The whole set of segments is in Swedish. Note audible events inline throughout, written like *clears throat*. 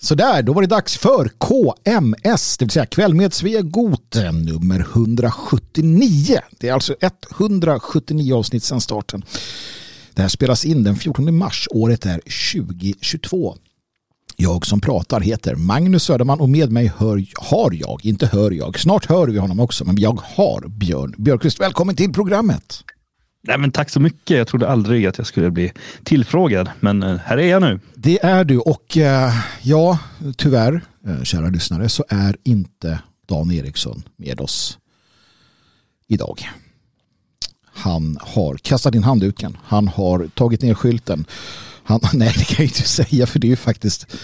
Sådär, då var det dags för KMS, det vill säga Kväll med Svegot, nummer 179. Det är alltså 179 avsnitt sedan starten. Det här spelas in den 14 mars, året är 2022. Jag som pratar heter Magnus Söderman och med mig hör, har jag, inte hör jag, snart hör vi honom också, men jag har Björn Björkqvist. Välkommen till programmet. Nej, men tack så mycket. Jag trodde aldrig att jag skulle bli tillfrågad, men eh, här är jag nu. Det är du och eh, ja, tyvärr, eh, kära lyssnare, så är inte Dan Eriksson med oss idag. Han har kastat in handduken. Han har tagit ner skylten. Han, *laughs* nej, det kan jag inte säga för det är ju faktiskt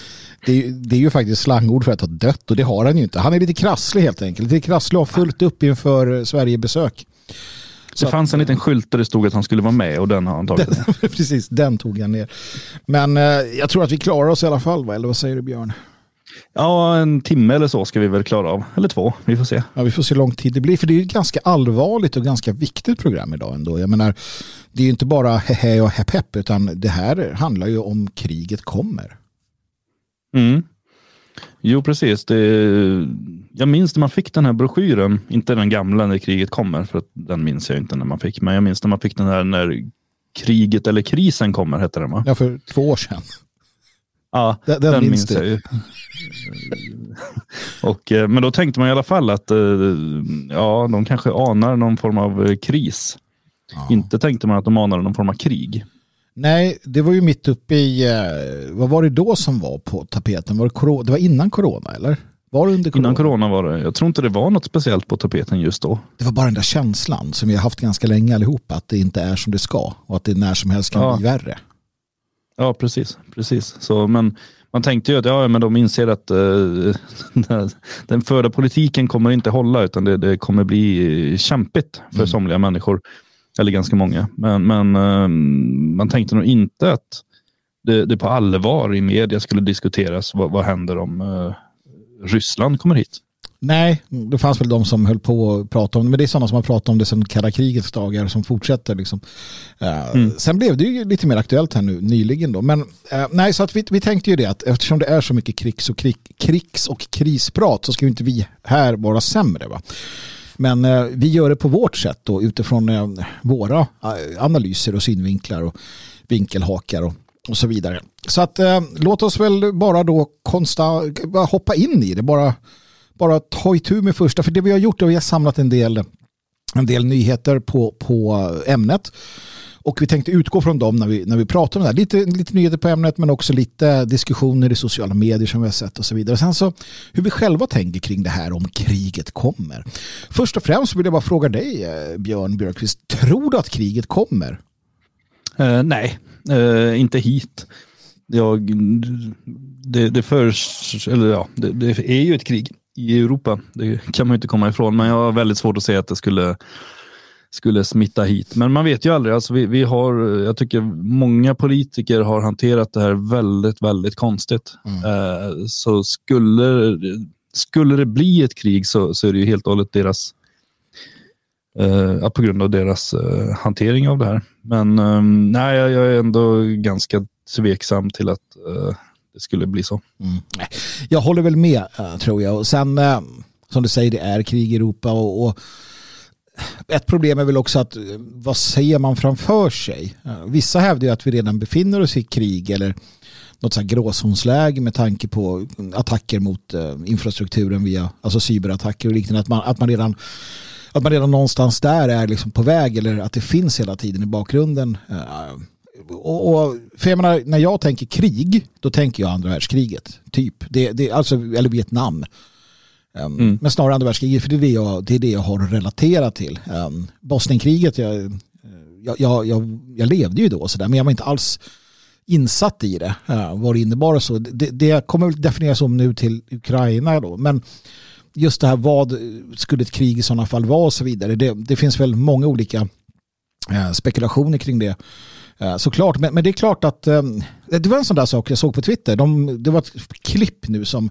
det är, det är ju faktiskt slangord för att ha dött och det har han ju inte. Han är lite krasslig helt enkelt. Lite krasslig och har fullt upp inför Sverigebesök. Så det fanns en liten skylt där det stod att han skulle vara med och den har han tagit *laughs* den, Precis, den tog han ner. Men eh, jag tror att vi klarar oss i alla fall, va? eller vad säger du Björn? Ja, en timme eller så ska vi väl klara av. Eller två, vi får se. Ja, vi får se hur lång tid det blir. För det är ett ganska allvarligt och ganska viktigt program idag ändå. Jag menar, det är ju inte bara hehe och hepp hepp, utan det här handlar ju om kriget kommer. Mm. Jo, precis. Det, jag minns när man fick den här broschyren, inte den gamla när kriget kommer, för den minns jag inte när man fick, men jag minns när man fick den här när kriget eller krisen kommer, hette den va? Ja, för två år sedan. Ja, den, den, den minns jag ju. *laughs* Och, eh, men då tänkte man i alla fall att eh, ja, de kanske anar någon form av eh, kris. Ja. Inte tänkte man att de anade någon form av krig. Nej, det var ju mitt uppe i, vad var det då som var på tapeten? Var det, corona, det var innan corona eller? Var det under corona? Innan corona var det. Jag tror inte det var något speciellt på tapeten just då. Det var bara den där känslan som vi har haft ganska länge allihopa, att det inte är som det ska och att det när som helst kan ja. bli värre. Ja, precis. precis. Så, men man tänkte ju att ja, men de inser att uh, *laughs* den förda politiken kommer inte hålla utan det, det kommer bli kämpigt för mm. somliga människor. Eller ganska många. Men, men uh, man tänkte nog inte att det, det, på allvar i media skulle diskuteras vad, vad händer om uh, Ryssland kommer hit. Nej, det fanns väl de som höll på att prata om det. Men det är sådana som har pratat om det sedan kalla krigets dagar som fortsätter. Liksom. Uh, mm. Sen blev det ju lite mer aktuellt här nu nyligen. Då. Men uh, nej, så att vi, vi tänkte ju det att eftersom det är så mycket krigs och, krig, krigs och krisprat så ska ju inte vi här vara sämre. Va? Men uh, vi gör det på vårt sätt då, utifrån våra analyser och synvinklar och vinkelhakar och, och så vidare. Så att eh, låt oss väl bara då konsta, bara hoppa in i det. Bara bara ta itu med första, för det vi har gjort är att vi har samlat en del, en del nyheter på, på ämnet. Och vi tänkte utgå från dem när vi, när vi pratar om det här. Lite, lite nyheter på ämnet men också lite diskussioner i sociala medier som vi har sett och så vidare. Sen så hur vi själva tänker kring det här om kriget kommer. Först och främst vill jag bara fråga dig eh, Björn Björkqvist. Tror du att kriget kommer? Uh, nej, uh, inte hit. Jag, det, det, förs, eller ja, det, det är ju ett krig i Europa. Det kan man inte komma ifrån. Men jag har väldigt svårt att se att det skulle, skulle smitta hit. Men man vet ju aldrig. Alltså vi, vi har, jag tycker många politiker har hanterat det här väldigt, väldigt konstigt. Mm. Eh, så skulle, skulle det bli ett krig så, så är det ju helt och hållet deras eh, på grund av deras eh, hantering av det här. Men eh, nej, jag är ändå ganska tveksam till att eh, det skulle bli så. Mm. Jag håller väl med eh, tror jag. Och sen eh, som du säger, det är krig i Europa och, och ett problem är väl också att eh, vad ser man framför sig? Eh, vissa hävdar ju att vi redan befinner oss i krig eller något så här gråzonsläge med tanke på attacker mot infrastrukturen via alltså cyberattacker och liknande. Att man, att man, redan, att man redan någonstans där är liksom på väg eller att det finns hela tiden i bakgrunden och, och, för jag menar, när jag tänker krig, då tänker jag andra världskriget. Typ. Det, det, alltså, eller Vietnam. Um, mm. Men snarare andra världskriget, för det är det jag, det är det jag har relaterat till. Um, Bosnienkriget, jag, jag, jag, jag, jag levde ju då, så där, men jag var inte alls insatt i det, uh, vad det innebar och så. Det, det kommer väl definieras om nu till Ukraina då, men just det här vad skulle ett krig i sådana fall vara och så vidare. Det, det finns väl många olika eh, spekulationer kring det. Eh, såklart, men, men det är klart att eh, det var en sån där sak jag såg på Twitter. De, det var ett klipp nu som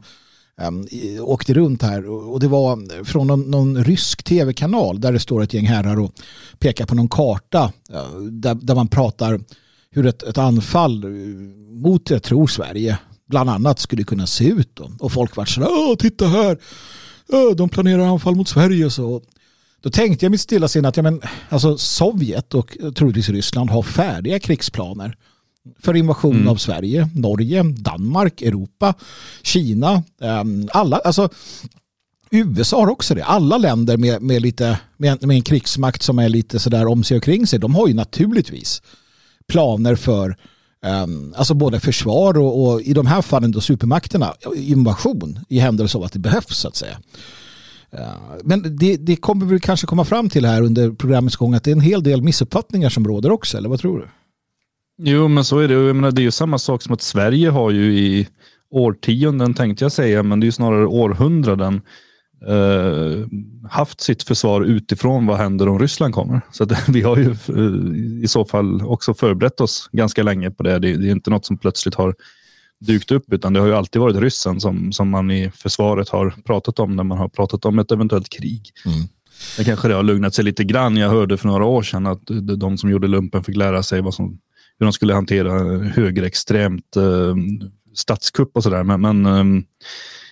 eh, åkte runt här och det var från någon, någon rysk tv-kanal där det står ett gäng herrar och pekar på någon karta eh, där, där man pratar hur ett, ett anfall eh, mot, jag tror Sverige, bland annat skulle kunna se ut. Då. Och folk var så här, titta här, de planerar anfall mot Sverige. Så. Då tänkte jag mitt stilla sinne att ja, men, alltså, Sovjet och troligtvis Ryssland har färdiga krigsplaner för invasion mm. av Sverige, Norge, Danmark, Europa, Kina, um, alla, alltså USA har också det. Alla länder med, med, lite, med, med en krigsmakt som är lite sådär om sig och kring sig, de har ju naturligtvis planer för Ehm, alltså både försvar och, och, i de här fallen då supermakterna invasion i händelse av att det behövs så att säga. Ehm, men det, det kommer vi kanske komma fram till här under programmets gång att det är en hel del missuppfattningar som råder också, eller vad tror du? Jo, men så är det. Jag menar, det är ju samma sak som att Sverige har ju i årtionden tänkte jag säga, men det är ju snarare århundraden eh, haft sitt försvar utifrån vad händer om Ryssland kommer. Så att, *laughs* vi har ju eh, i så fall också förberett oss ganska länge på det. Det, det är inte något som plötsligt har dykt upp utan det har ju alltid varit ryssen som, som man i försvaret har pratat om när man har pratat om ett eventuellt krig. Mm. Det kanske det har lugnat sig lite grann. Jag hörde för några år sedan att de som gjorde lumpen fick lära sig vad som hur de skulle hantera högerextremt eh, statskupp och sådär. Men, men eh,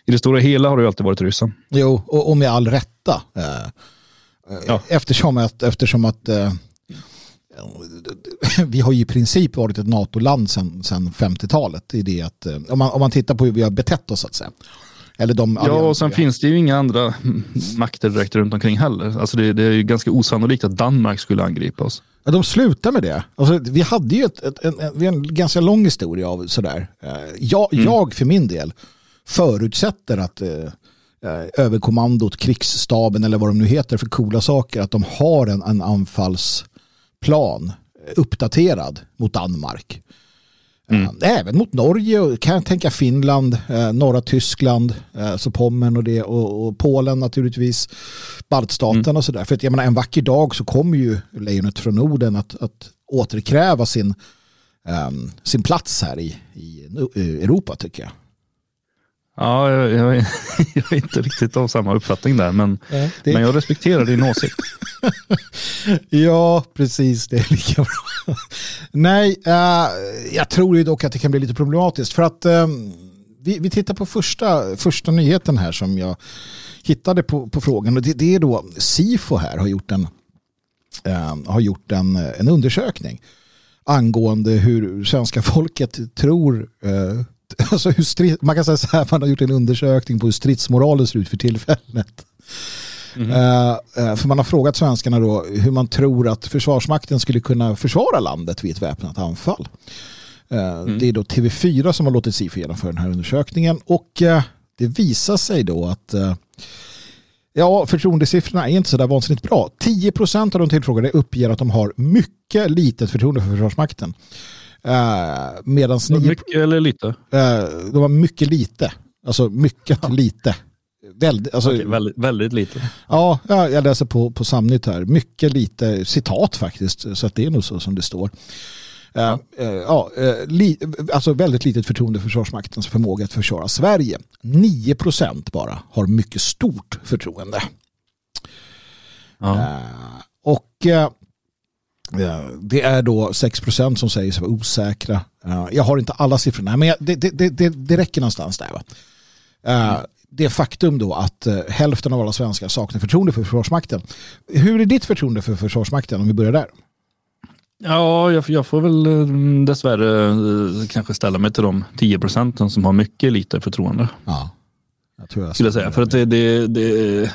i det stora hela har det ju alltid varit ryssen. Jo, och, och med all rätta. Eh, ja. Eftersom att, eftersom att eh, vi har ju i princip varit ett NATO-land sedan, sedan 50-talet. I det att, eh, om, man, om man tittar på hur vi har betett oss så att säga. Eller de ja, och sen finns det ju inga andra makter direkt runt omkring heller. Alltså det, det är ju ganska osannolikt att Danmark skulle angripa oss. Ja, de slutar med det. Alltså, vi hade ju ett, ett, en, en, en, ganska lång historia av sådär. Eh, jag, mm. jag för min del förutsätter att eh, eh, överkommandot, krigsstaben eller vad de nu heter för coola saker, att de har en, en anfallsplan uppdaterad mot Danmark. Mm. Även mot Norge, kan jag tänka Finland, eh, norra Tyskland, eh, så Pommern och det och, och Polen naturligtvis, baltstaterna mm. och sådär. För att jag menar, en vacker dag så kommer ju lejonet från Norden att, att återkräva sin, um, sin plats här i, i Europa tycker jag. Ja, jag, jag, *laughs* jag, är inte riktigt av samma uppfattning där, men, ja, det... men jag respekterar din åsikt. *laughs* ja, precis. Det är lika bra. Nej, uh, jag tror ju dock att det kan bli lite problematiskt. För att um, vi, vi tittar på första, första nyheten här som jag hittade på, på frågan. Och det, det är då Sifo här har gjort en, uh, har gjort en, en undersökning angående hur svenska folket tror *laughs* alltså hur strid, man kan säga så här, man har gjort en undersökning på hur stridsmoralen ser ut för tillfället. Mm. Uh, uh, för man har frågat svenskarna då hur man tror att Försvarsmakten skulle kunna försvara landet vid ett väpnat anfall. Uh, mm. Det är då TV4 som har låtit SIFO genomföra den här undersökningen och det visar sig då att ja, förtroendesiffrorna är inte så där vansinnigt bra. 10% av de tillfrågade uppger att de har mycket litet förtroende för Försvarsmakten. Uh, medans ni, mycket eller lite? Uh, de var mycket lite. Alltså mycket ja. lite. Väldigt, alltså, okay, väldigt, väldigt, lite. Ja, jag läser på, på Samnytt här. Mycket lite citat faktiskt. Så att det är nog så som det står. Ja. Uh, ja, li, alltså väldigt litet förtroende för Försvarsmaktens förmåga att försvara Sverige. 9 procent bara har mycket stort förtroende. Ja. och det är då 6% som säger sig vara osäkra. Jag har inte alla siffrorna, men det, det, det, det räcker någonstans där. Va? Mm. Det faktum då att eh, hälften av alla svenskar saknar förtroende för Försvarsmakten. Hur är ditt förtroende för Försvarsmakten om vi börjar där? Ja, jag, jag får väl eh, dessvärre eh, kanske ställa mig till de 10 procenten som har mycket lite förtroende. Ja, jag tror jag skulle jag säga. För att det, det, det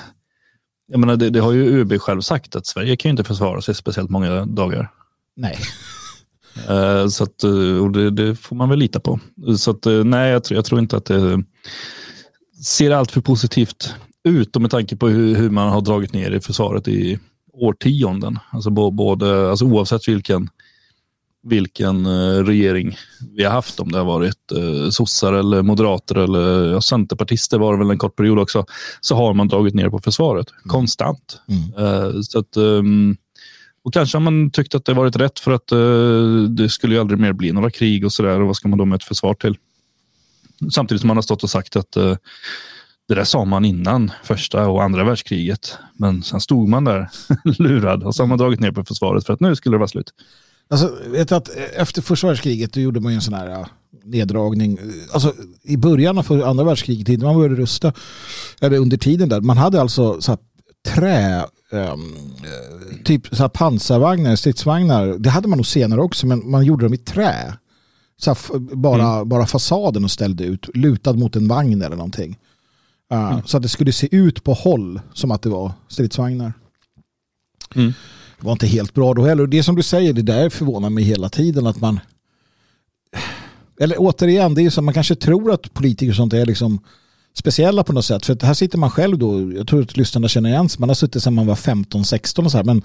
jag menar, det, det, har ju ÖB själv sagt att Sverige kan ju inte försvara sig speciellt många dagar. Nej. Uh, *laughs* så att, eh, och det, det, får man väl lita på. Så att, uh, nej, jag, jag, tror inte att det ser allt för positivt ut och med tanke på hur, hur, man har dragit ner i försvaret i årtionden. Alltså, både, alltså oavsett vilken vilken eh, regering vi har haft, om det har varit eh, sossar eller moderater eller ja, centerpartister var det väl en kort period också, så har man dragit ner på försvaret mm. konstant. Mm. Eh, så att, um, och kanske har man tyckt att det varit rätt för att uh, det skulle ju aldrig mer bli några krig och sådär. Och vad ska man då med ett försvar till? Samtidigt som man har stått och sagt att uh, det där sa man innan första och andra världskriget. Men sen stod man där *laughs* lurad och så har man dragit ner på försvaret för att nu skulle det vara slut. Alltså, vet att efter första världskriget då gjorde man ju en sån här, neddragning. Alltså, I början av andra världskriget, innan man började rusta, eller under tiden där, man hade alltså så här, trä, um, typ så här pansarvagnar, stridsvagnar. Det hade man nog senare också, men man gjorde dem i trä. Så här, bara, mm. bara fasaden och ställde ut, lutad mot en vagn eller någonting. Uh, mm. Så att det skulle se ut på håll som att det var stridsvagnar. Mm. Det var inte helt bra då heller. Och det som du säger, det där förvånar mig hela tiden att man eller återigen, det är så att man kanske tror att politiker och sånt är liksom speciella på något sätt. För här sitter man själv då, jag tror att lyssnarna känner igen sig, man har suttit sedan man var 15-16 och så här, men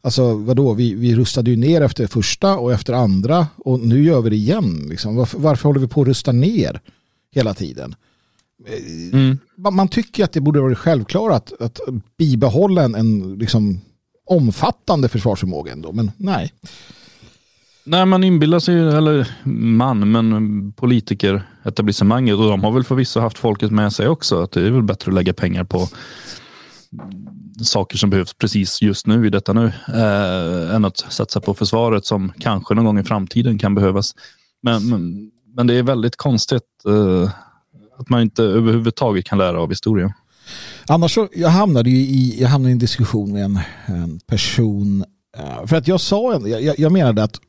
alltså vadå, vi, vi rustade ju ner efter första och efter andra och nu gör vi det igen. Liksom. Varför, varför håller vi på att rusta ner hela tiden? Mm. Man tycker att det borde vara självklart att, att bibehålla en, en liksom omfattande försvarsförmåga ändå, men nej. Nej, man inbillar sig, eller man, men politiker, etablissemanget och de har väl förvisso haft folket med sig också. Att det är väl bättre att lägga pengar på saker som behövs precis just nu i detta nu eh, än att satsa på försvaret som kanske någon gång i framtiden kan behövas. Men, men, men det är väldigt konstigt eh, att man inte överhuvudtaget kan lära av historien. Annars så, jag hamnade i, jag hamnade i en diskussion med en, en person eh, för att jag sa, jag, jag menade att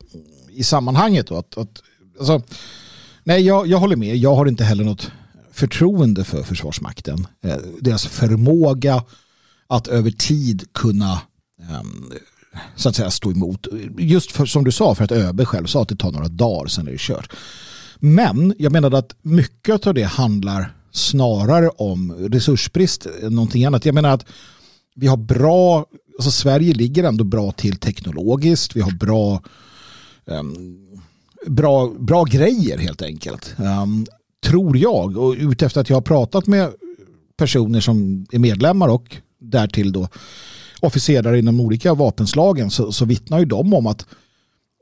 i sammanhanget då, att, att alltså, nej jag, jag håller med, jag har inte heller något förtroende för Försvarsmakten. Eh, deras förmåga att över tid kunna ehm, så att säga stå emot. Just för, som du sa, för att ÖB själv sa att det tar några dagar, sen är det kört. Men jag menade att mycket av det handlar snarare om resursbrist än någonting annat. Jag menar att vi har bra, alltså Sverige ligger ändå bra till teknologiskt, vi har bra um, bra, bra grejer helt enkelt. Um, tror jag, och utefter att jag har pratat med personer som är medlemmar och därtill då officerare inom olika vapenslagen så, så vittnar ju de om att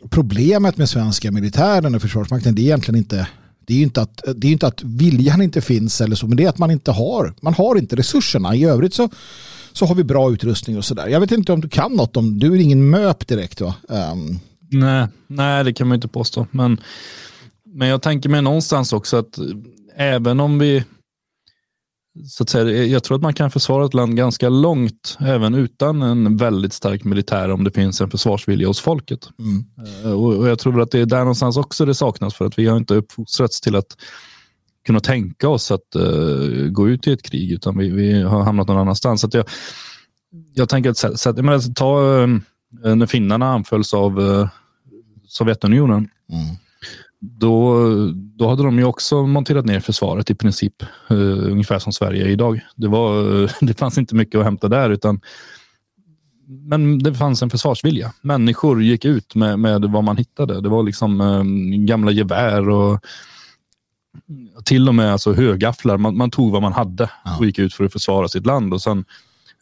problemet med svenska militären och försvarsmakten det är egentligen inte det är ju inte att, det är inte att viljan inte finns eller så, men det är att man inte har, man har inte resurserna. I övrigt så, så har vi bra utrustning och sådär. Jag vet inte om du kan något om, du är ingen MÖP direkt va? Um. Nej, nej, det kan man inte påstå. Men, men jag tänker mig någonstans också att även om vi så att säga, jag tror att man kan försvara ett land ganska långt även utan en väldigt stark militär om det finns en försvarsvilja hos folket. Mm. Eh, och, och, jag tror att det är där någonstans också det saknas för att vi har inte uppfostrats till att kunna tänka oss att uh, gå ut i ett krig utan vi, vi har hamnat någon annanstans. Så jag, jag tänker att, så att, menar, ta uh, när finnarna anfölls av uh, Sovjetunionen. Mm då, då hade de ju också monterat ner försvaret i princip. Uh, ungefär som Sverige idag. Det, var, *laughs* det fanns inte mycket att hämta där. utan men det fanns en försvarsvilja. Människor gick ut med, med vad man hittade. Det var liksom um, gamla gevär och till och med alltså högafflar. Man, man tog vad man hade och gick ut för att försvara sitt land. Och sen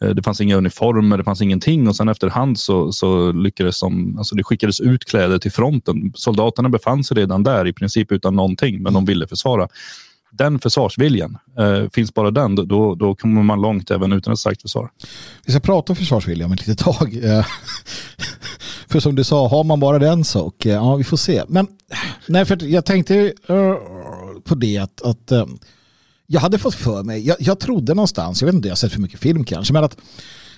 Eh, det fanns inga uniformer, det fanns ingenting och sen efterhand så, så lyckades de, alltså det skickades ut kläder till fronten. Soldaterna befann sig redan där i princip utan någonting, men de ville försvara. Den försvarsviljan, eh, finns bara den, då, då kommer man långt även utan ett starkt försvar. Vi ska prata om försvarsvilja om ett litet tag. *laughs* Eh, för som du sa, har man bara den så, och, eh, ja vi får se. Men nej, för jag tänkte på det att, att jag hade fått för mig, jag, jag trodde någonstans, jag vet inte, jag har sett för mycket film kanske, men att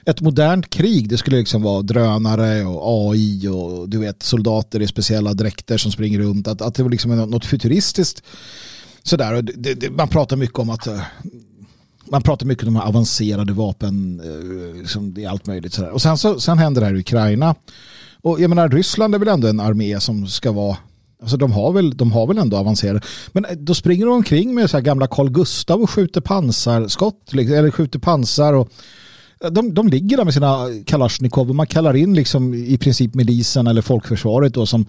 ett modernt krig det skulle liksom vara drönare och AI och du vet soldater i speciella dräkter som springer runt. Att, att det var liksom något futuristiskt. Sådär. Och det, det, man pratar mycket om att eh, man pratar mycket om avancerade vapen. Eh, liksom det är allt möjligt. Sådär. Och sen, så, sen händer det här i Ukraina. Och jag menar Ryssland är väl ändå en armé som ska vara Alltså de har väl, de har väl ändå avancerat. Men eh, då springer de omkring med så här gamla Carl Gustav och skjuter pansarskott. Liksom, eller skjuter pansar. Och eh, de, de ligger där med sina Kalashnikov och man kallar in liksom i princip milisen eller folkförsvaret då som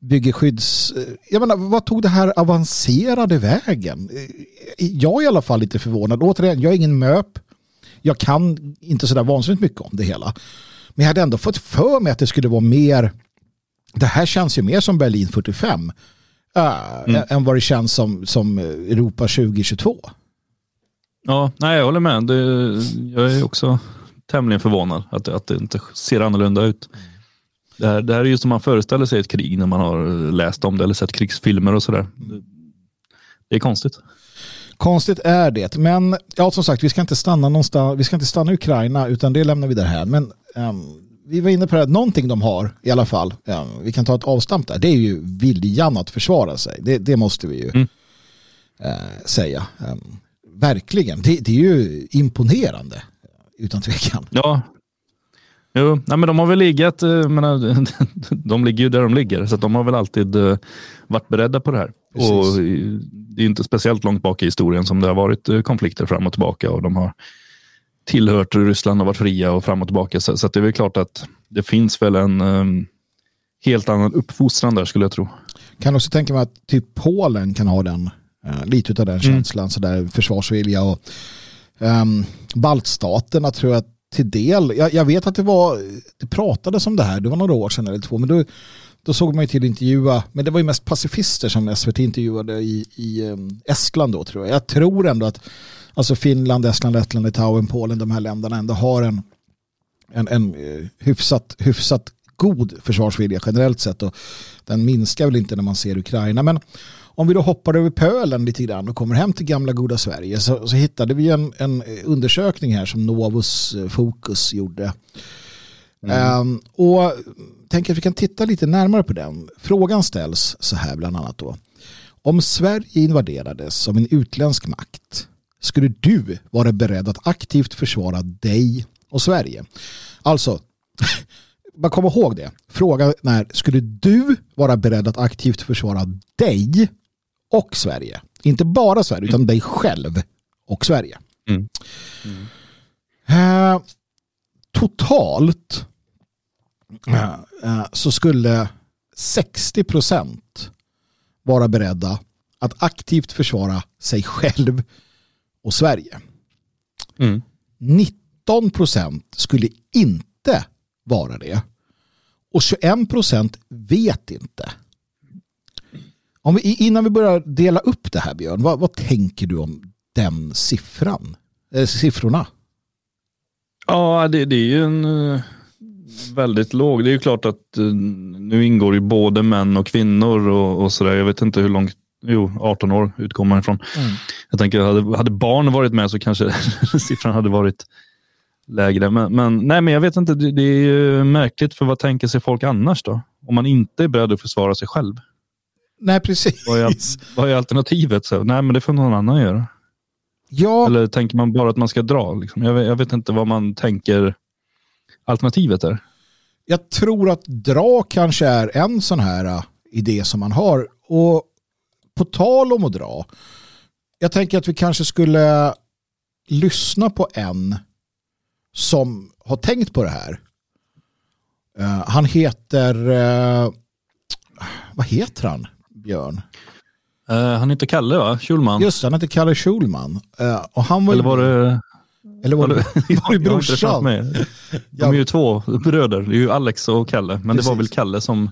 bygger skydds... Eh, jag menar, vad tog det här avancerade vägen? Jag är i alla fall lite förvånad. Återigen, jag är ingen möp. Jag kan inte sådär vansinnigt mycket om det hela. Men jag hade ändå fått för mig att det skulle vara mer det här känns ju mer som Berlin 45 äh, mm. än vad det känns som, som Europa 2022. Ja, nej, jag håller med. Det, jag är också tämligen förvånad att, att det inte ser annorlunda ut. Det här, det här är ju som man föreställer sig ett krig när man har läst om det eller sett krigsfilmer och sådär. Det är konstigt. Konstigt är det, men ja, som sagt, vi ska inte stanna någonstans. Vi ska inte stanna i Ukraina, utan det lämnar vi där här. Men um, vi var inne på det, att någonting de har i alla fall. Um, vi kan ta ett avstamp där. Det är ju viljan att försvara sig. Det, det måste vi ju mm. uh, säga. Um, verkligen, det, det, är ju imponerande utan tvekan. Ja, Jo, nej, men de har väl legat, eh, menar, *laughs* de ligger ju där de ligger, så de har väl alltid uh, varit beredda på det här. Precis. Och det är inte speciellt långt bak i historien som det har varit konflikter fram och tillbaka och de har tillhört Ryssland och varit fria och fram och tillbaka. Så, så det är väl klart att det finns väl en um, helt annan uppfostran där skulle jag tro. Kan också tänka mig att typ Polen kan ha den, uh, lite av den mm. känslan, sådär försvarsvilja och um, baltstaterna tror jag till del. Jag, jag, vet att det var, det pratades om det här, det var några år sedan eller två, men då, då såg man ju till att intervjua, men det var ju mest pacifister som SVT intervjuade i, i um, Estland då tror jag. Jag tror ändå att alltså Finland, Estland, Lettland, Litauen, Polen, de här länderna ändå har en, en, en uh, hyfsat, hyfsat god försvarsvilja generellt sett och den minskar väl inte när man ser Ukraina. Men om vi då hoppar över pölen lite grann och kommer hem till gamla goda Sverige så, så hittade vi en, en, undersökning här som Novus eh, Focus gjorde. Mm. Um, och tänker att vi kan titta lite närmare på den. Frågan ställs så här bland annat då. Om Sverige invaderades som en utländsk makt skulle du vara beredd att aktivt försvara dig och Sverige? Alltså, *laughs* bara kom ihåg det. Frågan är, skulle du vara beredd att aktivt försvara dig och Sverige. Inte bara Sverige utan dig själv och Sverige. Mm. Mm. Eh, totalt eh, eh, så skulle 60 procent vara beredda att aktivt försvara sig själv och Sverige. Mm. 19 procent skulle inte vara det. Och 21 procent vet inte. Om vi, innan vi börjar dela upp det här Björn, vad, vad tänker du om den siffran? Eh, siffrorna? Ja, det, det är ju en uh, väldigt låg. Det är ju klart att uh, nu ingår ju både män och kvinnor och, och sådär. Jag vet inte hur långt, jo 18 år utgår man ifrån. Mm. Jag tänker, hade, hade barn varit med så kanske *laughs* siffran hade varit lägre. Men, men, nej, men jag vet inte, det, det är ju märkligt för vad tänker sig folk annars då? Om man inte är beredd att försvara sig själv. Nej, precis. Vad är, vad är alternativet? Så, nej, men det får någon annan göra. Ja. Eller tänker man bara att man ska dra? Liksom? Jag, vet, jag vet inte vad man tänker alternativet är. Jag tror att dra kanske är en sån här uh, idé som man har. Och på tal om att dra. Jag tänker att vi kanske skulle lyssna på en som har tänkt på det här. Uh, han heter, uh, vad heter han? Björn? Uh, han heter Kalle va? Schulman? Just han heter Kalle Schulman. Och han var Eller var det... Eller var det, var det *laughs* brorsan? De är ju två bröder. Det är ju Alex och Kalle. Men Precis. det var väl Kalle som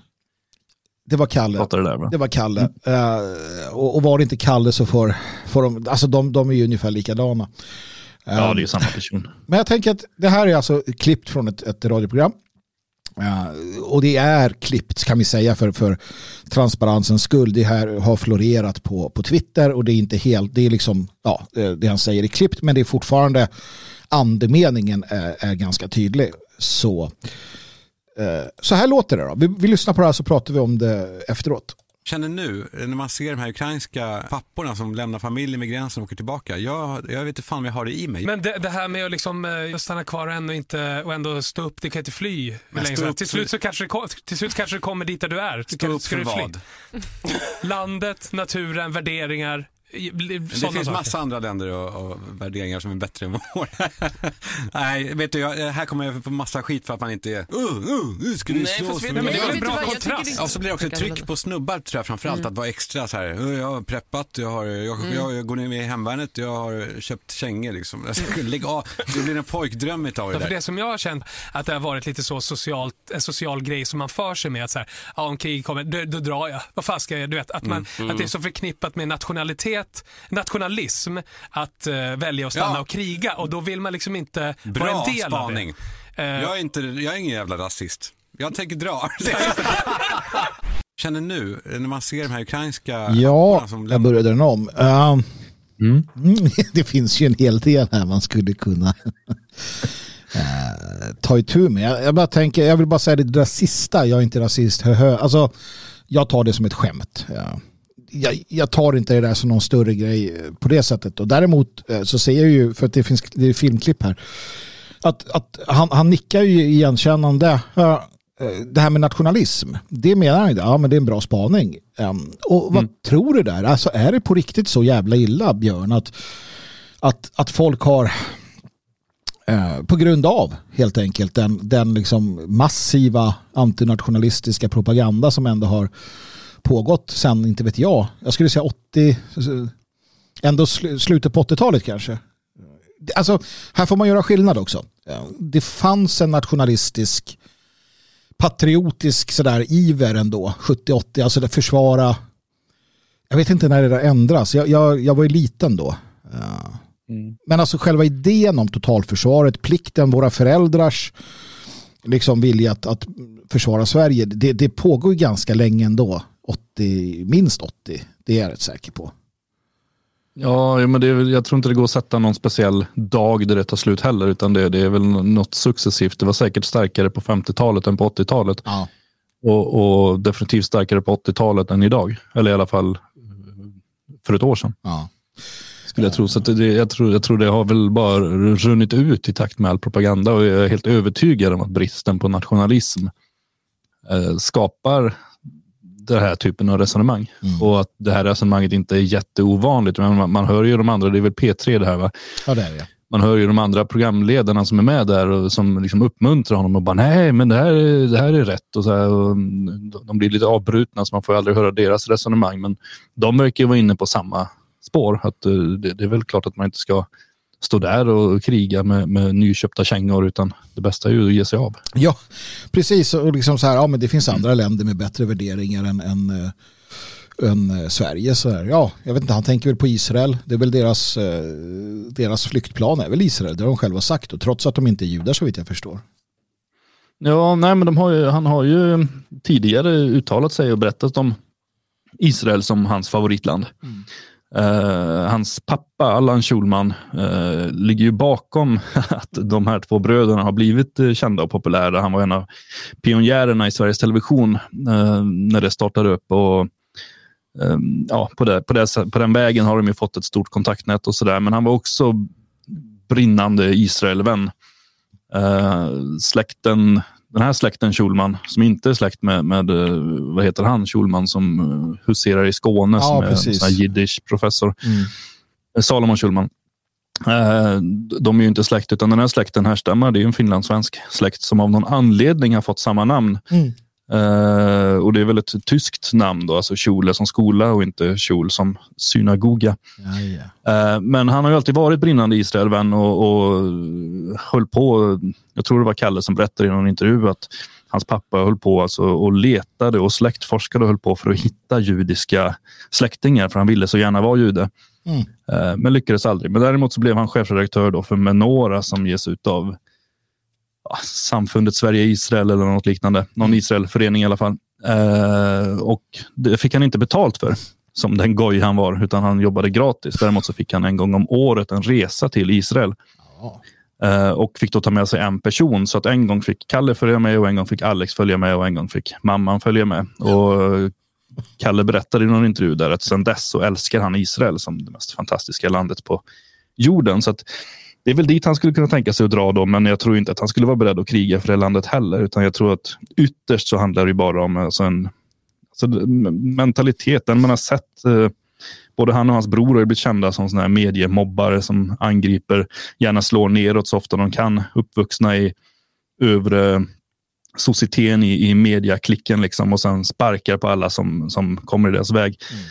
det var Kalle. Det, där, det var Kalle. Mm. Uh, och, och, var det inte Kalle så får, får de, alltså de, de är ju ungefär likadana. Ja, det är samma person. *laughs* Men jag tänker att det här är alltså klippt från ett, ett radioprogram. Uh, och det är klippt kan vi säga för, för transparensens skull. Det här har florerat på, på Twitter och det är inte helt, det är liksom, ja, det han säger är klippt men det är fortfarande andemeningen är, är ganska tydlig. Så, uh, så här låter det då. Vi, vi lyssnar på det här så pratar vi om det efteråt känner nu, när man ser de här ukrainska papporna som lämnar familjen med gränsen och åker tillbaka. Jag, jag vet inte fan om jag har det i mig. Men det, det här med att liksom, uh, stanna kvar och ändå, inte, och ändå stå upp, det kan inte fly. Till, slut så kanske det, till slut kanske det kommer dit där du är. Stå upp för vad? *laughs* Landet, naturen, värderingar. Det finns saker. massa andra länder och, och, värderingar som är bättre än våra. *laughs* Nej, vet du, jag, här kommer jag få massa skit för att man inte är uh, uh, ska vi slåss. Men det är en bra kontrast. Och så blir det också ett tryck på snubbar tror jag framförallt mm. att vara extra så här, jag har preppat, jag, har, jag, mm. jag, jag går ner i hemvärnet, jag har köpt kängor liksom. *laughs* Lägg av, det blir en pojkdröm utav det där. För det som jag har känt att det har varit lite så socialt, en social grej som man för sig med att så här, ja, om krig kommer, då, då drar jag. Vad fan ska jag, du vet, att, man, mm. att det är så förknippat med nationalitet nationalitet, nationalism att uh, välja att stanna ja. och kriga och då vill man liksom inte Bra vara en del spaning. av det. Jag, är inte, jag är ingen jävla rasist. Jag tänker dra. *laughs* Känner nu, när man ser de här ukrainska Ja, som jag började den om. Uh, Mm. *laughs* det finns ju en hel del här man skulle kunna uh, *laughs* ta itu med. Jag, jag, bara tänker, jag vill bara säga det där sista, jag är inte rasist, höhö. Alltså, jag tar det som ett skämt. Ja. Jag, jag, tar inte det där som någon större grej på det sättet. Och däremot eh, så ser jag ju, för att det finns det är filmklipp här, att, att han, han nickar ju igenkännande. Uh, det här med nationalism, det menar han ju, ja men det är en bra spaning. Um, och vad mm. tror du där? Alltså är det på riktigt så jävla illa, Björn, att, att, att folk har på grund av helt enkelt den, den liksom massiva antinationalistiska propaganda som ändå har pågått sen, inte vet jag, jag skulle säga 80, ändå sl slutet på 80-talet kanske. Alltså, här får man göra skillnad också. Det fanns en nationalistisk patriotisk sådär iver ändå, 70-80, alltså det försvara, jag vet inte när det där ändras, jag, jag, jag var ju liten då. Mm. Men alltså själva idén om totalförsvaret, plikten, våra föräldrars liksom vilja att, att försvara Sverige, det, det pågår ju ganska länge ändå, 80, minst 80, det är jag rätt säker på. Ja, men det är, jag tror inte det går att sätta någon speciell dag där det tar slut heller, utan det, det är väl något successivt. Det var säkert starkare på 50-talet än på 80-talet. Ja. Och, och, definitivt starkare på 80-talet än idag. Eller i alla fall för ett år sedan. Ja. Skulle jag tro. Så det, jag, tror, jag tror det har väl bara runnit ut i takt med all propaganda och jag är helt övertygad om att bristen på nationalism eh, skapar den här typen av resonemang. Mm. Och att det här resonemanget inte är jätteovanligt. Men man, man, hör ju de andra, det är väl P3 det här va? Ja det är det. Man hör ju de andra programledarna som är med där och som liksom uppmuntrar honom och bara nej men det här, det här är rätt. Och så här, och de blir lite avbrutna så man får aldrig höra deras resonemang. Men de verkar vara inne på samma spår. Att eh, det, det är väl klart att man inte ska stå där och kriga med, med nyköpta kängor utan det bästa är ju att ge sig av. Ja, precis. Och liksom så här, ja, men det finns andra länder med bättre värderingar än, än, äh, än äh, Sverige. Så här, ja, jag vet inte, han tänker väl på Israel. Det är väl deras, äh, deras flyktplan är väl Israel, det har de själva sagt. Och trots att de inte är judar så vitt jag förstår. Ja, nej, men har ju, han har ju tidigare uttalat sig och berättat om Israel som hans favoritland. Mm. Uh, hans pappa Allan Schulman uh, ligger ju bakom *laughs* att de här två bröderna har blivit uh, kända och populära. Han var en av pionjärerna i Sveriges Television när det startade upp. Och, um, ja, på, det, på, det, på den vägen har de ju fått ett stort kontaktnät och sådär. Men han var också brinnande Israelvän. släkten den här släkten Schulman, som inte är släkt med, med eh, vad heter han, Schulman som eh, huserar i Skåne, ja, som är jiddisch-professor. Mm. Eh, Salomon Schulman. De är ju inte släkt, utan den här släkten härstammar, det är en finlandssvensk släkt som av någon anledning har fått samma namn. Mm. Uh, och det är väl ett tyskt namn då, alltså Schule som skola och inte Schul som synagoga. Ja, ja. Uh, men han har ju alltid varit brinnande Israelvän och, och höll på, jag tror det var Kalle som berättade i någon intervju att hans pappa höll på alltså och letade och släktforskade och höll på för att hitta judiska släktingar för han ville så gärna vara jude. Mm. Uh, men lyckades aldrig. Men däremot så blev han chefredaktör då för Menora som ges ut av samfundet Sverige-Israel eller något liknande. Någon mm. Israelförening i alla fall. Eh, och det fick han inte betalt för som den goj han var, utan han jobbade gratis. Däremot så fick han en gång om året en resa till Israel. Eh, och fick då ta med sig en person. Så att en gång fick Kalle följa med och en gång fick Alex följa med och en gång fick mamman följa med. Och Kalle berättade i någon intervju där att sedan dess så älskar han Israel som det mest fantastiska landet på jorden. Så att det är väl dit han skulle kunna tänka sig att dra då, men jag tror inte att han skulle vara beredd att kriga för det landet heller, utan jag tror att ytterst så handlar det bara om alltså en alltså, mentaliteten man har sett. Eh, både han och hans bror har blivit kända som såna här mediemobbare som angriper, gärna slår neråt så ofta de kan, uppvuxna i övre societeten i, i mediaklicken liksom, och sen sparkar på alla som, som kommer i deras väg. Mm.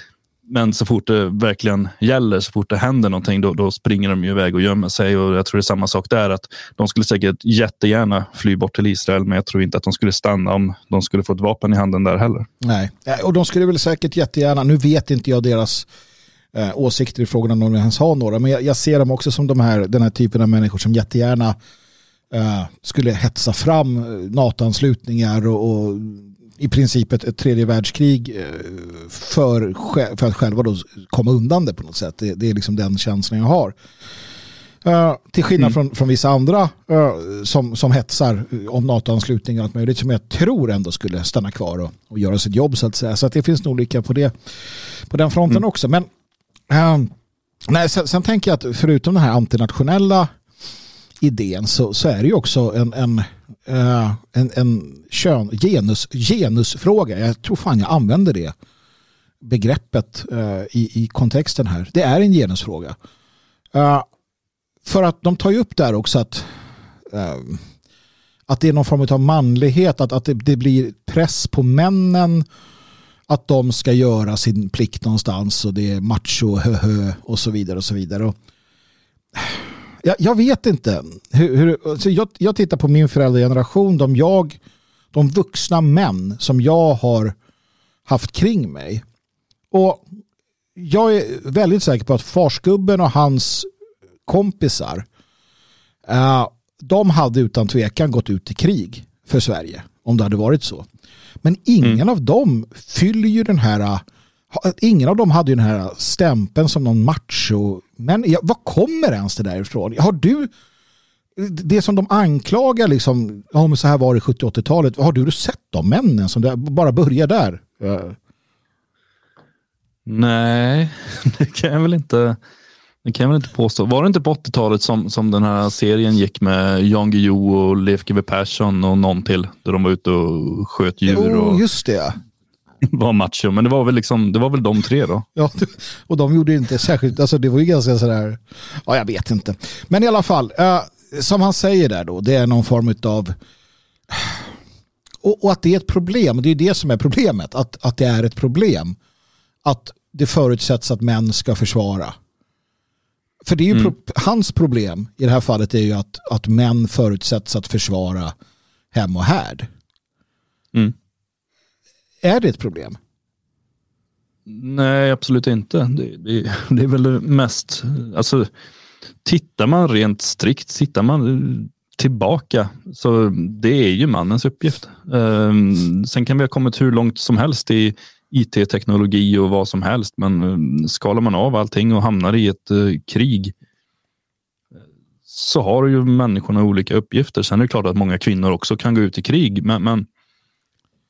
Men så fort det verkligen gäller, så fort det händer någonting, då, då springer de iväg och gömmer sig. Och jag tror det är samma sak där. att De skulle säkert jättegärna fly bort till Israel, men jag tror inte att de skulle stanna om de skulle få ett vapen i handen där heller. Nej, eh, och de skulle väl säkert jättegärna, nu vet inte jag deras eh, åsikter i frågan om de ens har några, men jag, jag, ser dem också som de här, den här typen av människor som jättegärna eh, skulle hetsa fram eh, NATO-anslutningar och, och i princip ett, ett tredje världskrig eh, för, för att själva då komma undan det på något sätt. Det, det är liksom den känslan jag har. Uh, till skillnad mm. från, från vissa andra uh, som, som hetsar om NATO-anslutning och allt möjligt som jag tror ändå skulle stanna kvar och, och göra sitt jobb så att säga. Så att det finns nog lika på, det, på den fronten mm. också. Men uh, nej, sen, sen, tänker jag att förutom den här antinationella idén så, så är det ju också en, en, Eh, en, en kön, genus, genusfråga. Jag tror fan jag använder det begreppet eh, i, i kontexten här. Det är en genusfråga. Eh, för att de tar ju upp där också att, att det är någon form av manlighet, att, att det, det, blir press på männen att de ska göra sin plikt någonstans och det är macho, hö, och så vidare och så vidare. Och, jag, jag vet inte. Hur, hur, alltså jag, jag tittar på min föräldrageneration, de, jag, de vuxna män som jag har haft kring mig. Och jag är väldigt säker på att farsgubben och hans kompisar, uh, de hade utan tvekan gått ut i krig för Sverige om det hade varit så. Men ingen mm. av dem fyller ju den här eh, Ingen av dem hade ju den här stämpeln som någon macho. Men ja, vad kommer ens det där ifrån? Har du det som de anklagar liksom, ja men så här var det 70-80-talet, har du sett de männen som bara börjar där? Nej, *laughs* det kan jag väl inte. Det kan jag väl inte påstå. Var det inte på 80-talet som, som den här serien gick med Jan Guillou och Leif GW Persson och någon till? Där de var ute och sköt djur. Och oh, just det. *laughs* var macho. Men det var väl liksom, det var väl de tre då. Ja, och de gjorde inte särskilt, alltså det var ju ganska sådär, ja jag vet inte. Men i alla fall, uh, som han säger där då, det är någon form av och, och, att det är ett problem, det är det som är problemet, att, att det är ett problem. Att det förutsätts att män ska försvara för det är ju mm. pro hans problem i det här fallet är ju att, att män förutsätts att försvara hem och härd. Mm. Är det ett problem? Nej, absolut inte. Det, det, det, är väl mest, alltså tittar man rent strikt, tittar man tillbaka så det är ju mannens uppgift. Um, sen kan vi ha kommit hur långt som helst i IT-teknologi och vad som helst. Men eh, skalar man av allting och hamnar i ett eh, krig så har ju människorna olika uppgifter. Sen är det klart att många kvinnor också kan gå ut i krig. Men, men,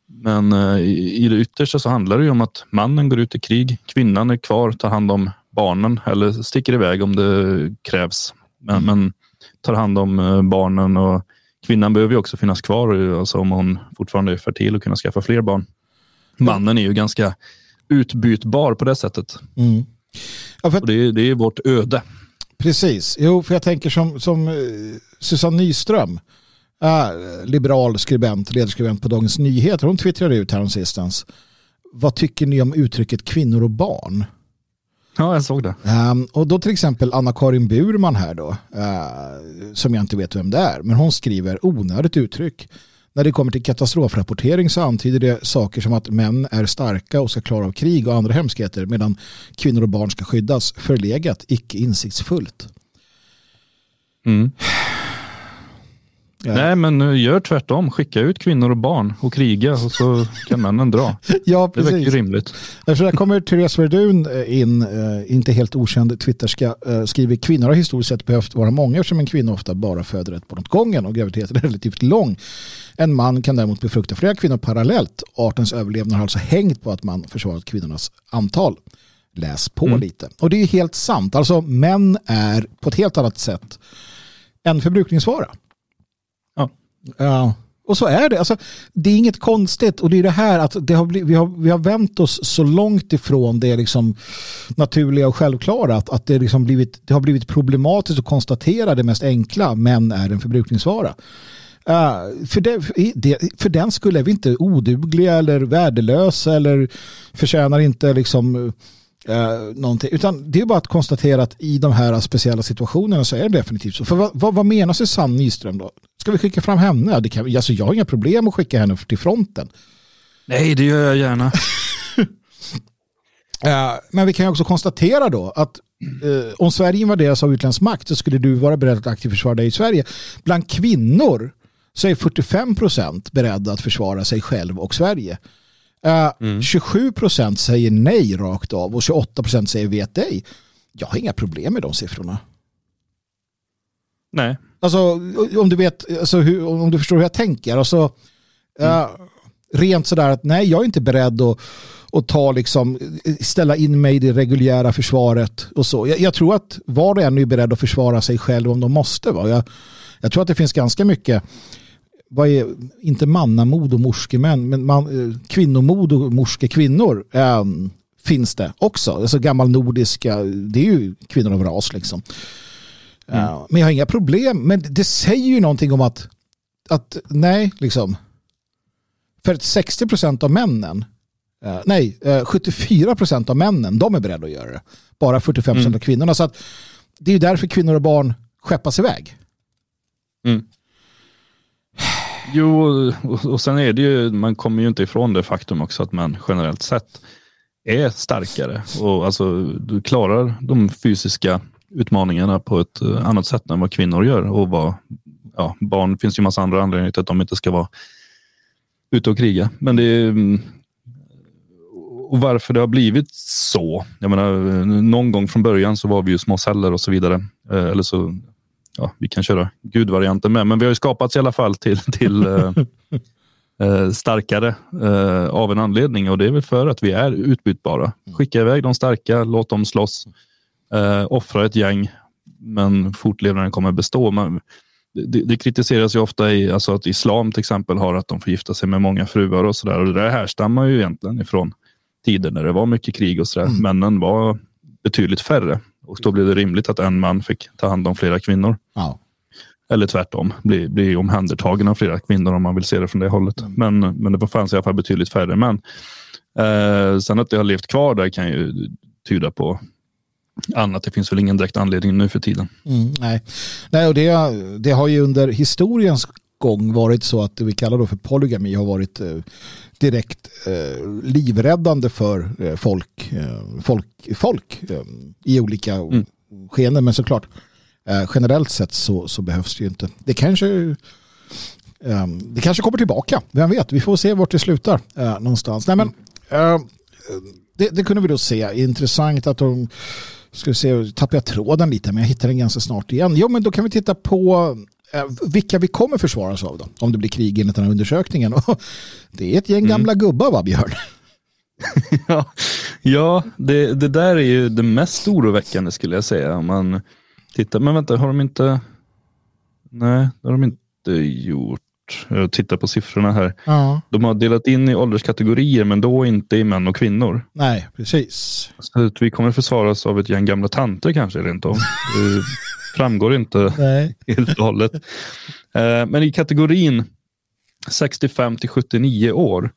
men eh, i det yttersta så handlar det ju om att mannen går ut i krig. Kvinnan är kvar, tar hand om barnen eller sticker iväg om det krävs. Men, men tar hand om barnen och kvinnan behöver ju också finnas kvar alltså om hon fortfarande är fertil och kunna skaffa fler barn mannen är ju ganska utbytbar på det sättet. Mm. Ja, för... det, är, det är vårt öde. Precis, jo för jag tänker som, som uh, Susanne Nyström, uh, liberal skribent, ledarskribent på Dagens Nyheter, hon twittrade ut häromsistens. Vad tycker ni om uttrycket kvinnor och barn? Ja, jag såg det. Um, och då till exempel Anna-Karin Burman här då, uh, som jag inte vet vem det är, men hon skriver onödigt uttryck. När det kommer till katastrofrapportering så antyder det saker som att män är starka och ska klara av krig och andra hemskheter medan kvinnor och barn ska skyddas. Förlegat, icke insiktsfullt. Mm. Ja. Nej, men gör tvärtom. Skicka ut kvinnor och barn och kriga och så kan männen dra. *laughs* ja, precis. Det verkar rimligt. Därför där kommer Therese Verdun eh, in, eh, inte helt okänd twitterska, eh, skriver kvinnor har historiskt sett behövt vara många eftersom en kvinna ofta bara föder ett barn åt gången och graviditeten är relativt lång. En man kan däremot befrukta flera kvinnor parallellt. Artens överlevnad har alltså hängt på att man försvarat kvinnornas antal. Läs på mm. lite. Och det är helt sant. Alltså män är på ett helt annat sätt en förbrukningsvara. Ja. Och så är det. Alltså, det är inget konstigt och det är det här att det har blivit, vi, har, vi har vänt oss så långt ifrån det liksom naturliga och självklara att, att det, liksom blivit, det har blivit problematiskt att konstatera det mest enkla, men är en förbrukningsvara. Uh, för, det, det, för den skulle vi inte odugliga eller värdelösa eller förtjänar inte liksom Uh, någonting. Utan det är bara att konstatera att i de här speciella situationerna så är det definitivt så. För vad, vad, vad menar sann Nyström då? Ska vi skicka fram henne? Det kan, alltså jag har inga problem att skicka henne till fronten. Nej, det gör jag gärna. uh, *laughs* men vi kan ju också konstatera då att eh, om Sverige invaderas av utländsk makt så skulle du vara beredd att aktivt försvara dig i Sverige. Bland kvinnor så är 45 procent beredda att försvara sig själv och Sverige. Uh, mm. 27 procent säger nej rakt av och 28 procent säger vet ej. Jag har inga problem med de siffrorna. Nej. Alltså om du vet, alltså, hur, om du förstår hur jag tänker. Alltså, mm. uh, rent sådär att nej, jag är inte beredd att, att ta liksom, ställa in mig i det reguljära försvaret och så. Jag, jag tror att var och en är beredd att försvara sig själv om de måste. Va? Jag, jag tror att det finns ganska mycket vad är, inte mannamod och morskemän, men man, eh, kvinnomod och morskekvinnor äh, finns det också. Alltså gammal nordiska, det är ju kvinnor av ras liksom. Mm. Men jag har inga problem, men det säger ju någonting om att, att nej, liksom. För 60 procent av männen, uh, nej, uh, 74 procent av männen, de är beredda att göra det. Bara 45 procent mm. av kvinnorna. Så att det är ju därför kvinnor och barn skeppas iväg. Mm. Jo, och sen är det ju, man kommer ju inte ifrån det faktum också att man generellt sett är starkare och alltså du klarar de fysiska utmaningarna på ett eh, annat sätt än vad kvinnor gör och vad, ja, barn finns ju massa andra anledningar till att de inte ska vara ute och kriga. Men det är, mm, och varför det har blivit så. Jag menar, någon gång från början så var vi ju små celler och så vidare. Eh, eller så ja, vi kan köra gudvarianten med, men vi har ju skapats i alla fall till, till eh, *laughs* eh, starkare eh, av en anledning och det är väl för att vi är utbytbara. Skicka iväg de starka, låt dem slåss, eh, offra ett gäng, men fortlevnaden kommer bestå. Man, det, det, kritiseras ju ofta i, alltså att islam till exempel har att de får gifta sig med många fruar och sådär. Och det där härstammar ju egentligen ifrån tider när det var mycket krig och sådär. Mm. Männen var betydligt färre och då blev det rimligt att en man fick ta hand om flera kvinnor. Ja. Eller tvärtom, bli, bli omhändertagen av flera kvinnor om man vill se det från det hållet. Mm. Men, men det fanns i alla fall betydligt färre män. Eh, sen att det har levt kvar där kan ju tyda på annat. Det finns väl ingen direkt anledning nu för tiden. Mm, nej, nej och det, det har ju under historiens gång varit så att det vi kallar då för polygami har varit eh, direkt eh, livräddande för eh, folk, eh, folk, folk i olika mm. skeenden. Men såklart, generellt sett så, så behövs det ju inte. Det kanske, det kanske kommer tillbaka, vem vet? Vi får se vart det slutar någonstans. Nej, men, det, det, kunde vi då se. Intressant att de ska vi se, tappar jag tråden lite men jag hittar den ganska snart igen. Jo men då kan vi titta på Eh, vilka vi kommer försvaras av då, om det blir krig enligt den här undersökningen. det är ett gäng mm. gamla gubbar va, Björn? *laughs* ja, ja det, det där är ju det mest oroväckande skulle jag säga. Om man tittar, men vänta, har de inte... Nej, det har de inte gjort. Jag tittar på siffrorna här. Ja. De har delat in i ålderskategorier, men då inte i män och kvinnor. Nej, precis. Så vi kommer försvaras av ett gäng gamla tanter kanske rent av. framgår inte *laughs* Nej. *laughs* helt och hållet. Eh, men i kategorin 65 till 79 år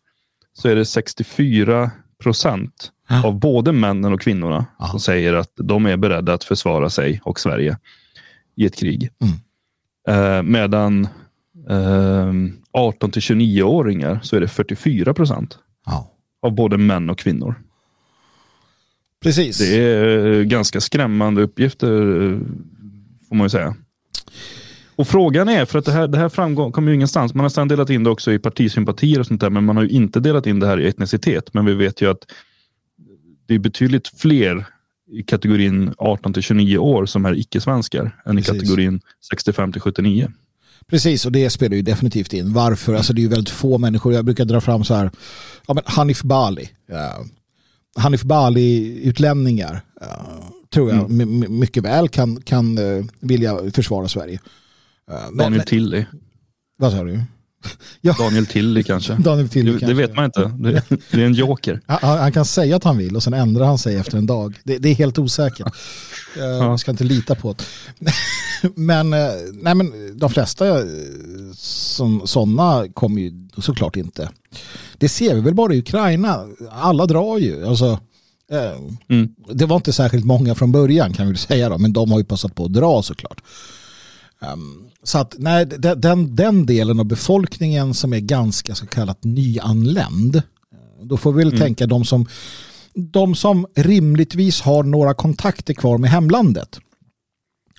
så är det 64 procent ja. av både männen och kvinnorna ja. som säger att de är beredda att försvara sig och Sverige i ett krig. Mm. Eh, medan 18 eh, till 29-åringar så är det 44 procent ja. av både män och kvinnor. Precis. Det är ganska skrämmande uppgifter får man ju säga. Och frågan är, för att det här, det här framgår, kommer ju ingenstans. Man har sedan delat in det också i partisympatier och sånt där, men man har ju inte delat in det här i etnicitet. Men vi vet ju att det är betydligt fler i kategorin 18 till 29 år som är icke-svenskar än Precis. i kategorin 65 till 79. Precis, och det spelar ju definitivt in. Varför? Alltså det är ju väldigt få människor. Jag brukar dra fram så här, ja, men Hanif Bali. Uh, Hanif Bali-utlänningar. Uh, tror jag mm. mycket väl kan, kan uh, vilja försvara Sverige. Uh, Daniel men, Tilly. Vad sa du? *laughs* ja. Daniel Tilly kanske. Daniel Tilly, det, kanske. det vet man inte. Det, *laughs* det är en joker. Han, han, kan säga att han vill och sen ändrar han sig efter en dag. Det, det är helt osäkert. Eh. Jag ska inte lita på det. *laughs* men, nej, men de flesta som, sådana kommer ju såklart inte. Det ser vi väl bara i Ukraina. Alla drar ju. Alltså, Eh, mm. Det var inte särskilt många från början kan vi säga då, men de har ju passat på att dra såklart. Um, så att nej, den, den delen av befolkningen som är ganska så kallat nyanländ, eh, då får vi väl mm. tänka de som de som rimligtvis har några kontakter kvar med hemlandet,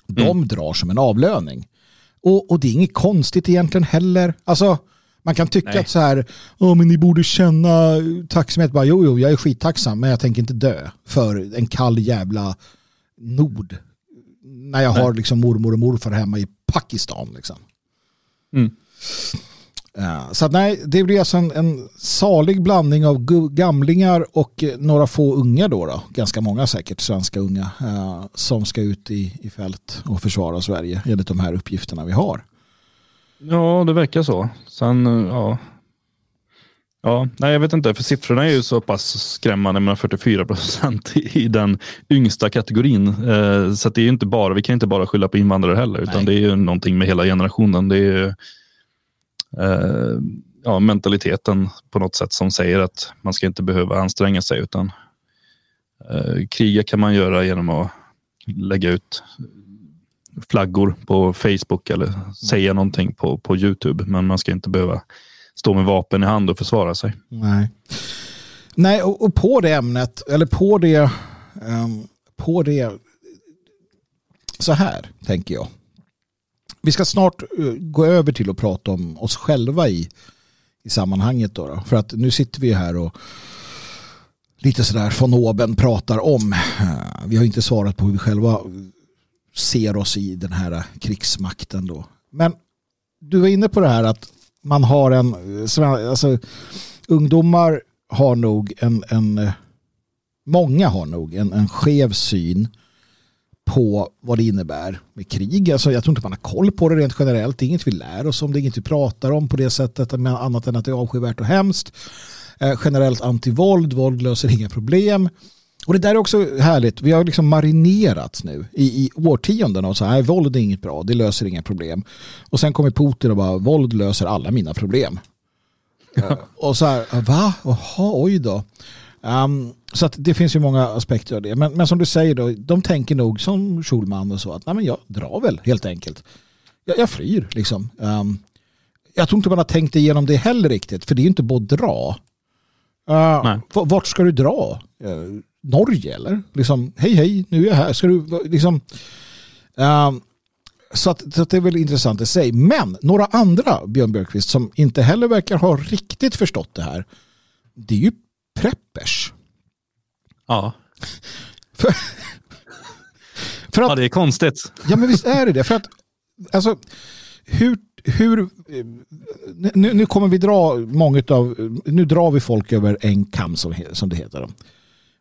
de Mm. drar som en avlöning. Och, och det är inget konstigt egentligen heller. Alltså, man kan tycka Nej. att så här, "Ja, men ni borde känna tacksamhet. Bara, jo, jo, jag är skittacksam, men jag tänker inte dö för en kall jävla nord. När jag har liksom mormor och morfar hemma i Pakistan. Liksom. Mm. Ja, så att nej, det blir alltså en, en salig blandning av gamlingar och eh, några få unga då, då ganska många säkert, svenska unga, eh, som ska ut i, i fält och försvara Sverige enligt de här uppgifterna vi har. Ja, det verkar så. Sen, eh, ja. Ja, nej jag vet inte, för siffrorna är ju så pass skrämmande med 44 procent i, den yngsta kategorin. Eh, så det är ju inte bara, vi kan inte bara skylla på invandrare heller, utan Nej. det är ju någonting med hela generationen. Det är ju eh, ja, mentaliteten på något sätt som säger att man ska inte behöva anstränga sig, utan eh, kriga kan man göra genom att lägga ut flaggor på Facebook eller säga någonting på, på YouTube. Men man ska inte behöva stå med vapen i hand och försvara sig. Nej, Nej och, och på det ämnet, eller på det, um, på det, så här tänker jag. Vi ska snart eh, gå över till att prata om oss själva i, i sammanhanget. Då, då. För att nu sitter vi här och lite sådär von oben pratar om. Eh, vi har inte svarat på hur vi själva ser oss i den här krigsmakten då. Men du var inne på det här att man har en, alltså ungdomar har nog en, en många har nog en, en skev syn på vad det innebär med krig. Alltså jag tror inte man har koll på det rent generellt. Det är inget vi lär oss om, det är inget vi pratar om på det sättet, annat än att det är avskyvärt och hemskt. Eh, generellt antivåld, våld löser inga problem. Och det där är också härligt, vi har liksom marinerat nu i, i årtionden och så här, våld är inget bra, det löser inga problem. Och sen kommer Putin och bara, våld löser alla mina problem. Eh, och så här, va? Jaha, oj då. Ehm, så att det finns ju många aspekter av det. Men, men som du säger då, de tänker nog som Schulman och så att nej men jag drar väl helt enkelt. Jag, jag flyr liksom. Ehm, jag tror inte man har tänkt igenom det heller riktigt, för det är ju inte bara att dra. Uh, vart ska du dra? Eh, Norge eller? Liksom, hej hej, nu är jag här. Ska du liksom... Ehm, så, att, så att det är väl intressant i sig. Men några andra, Björn Björkqvist, som inte heller verkar ha riktigt förstått det här. Det är ju preppers. Ja, *laughs* För, för ja att, det är konstigt. ja men visst är det det. För att, alltså, hur, hur nu, nu kommer vi dra många av, nu drar vi folk över en kam som, som det heter.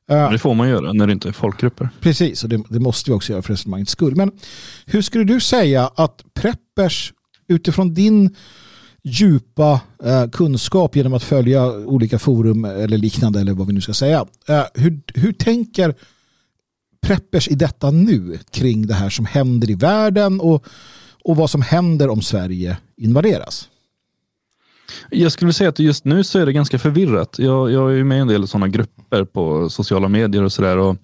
Men det får man göra när det inte är folkgrupper. Precis, och det, det måste vi också göra för resonemangets skull. Men hur skulle du säga att preppers utifrån din djupa eh, kunskap genom att följa olika forum eller liknande eller vad vi nu ska säga. Eh, hur, hur tänker preppers i detta nu kring det här som händer i världen och, och vad som händer om Sverige invaderas? Jag skulle säga att just nu så är det ganska förvirrat. Jag, jag är med i en del sådana grupper på sociala medier och sådär. Och,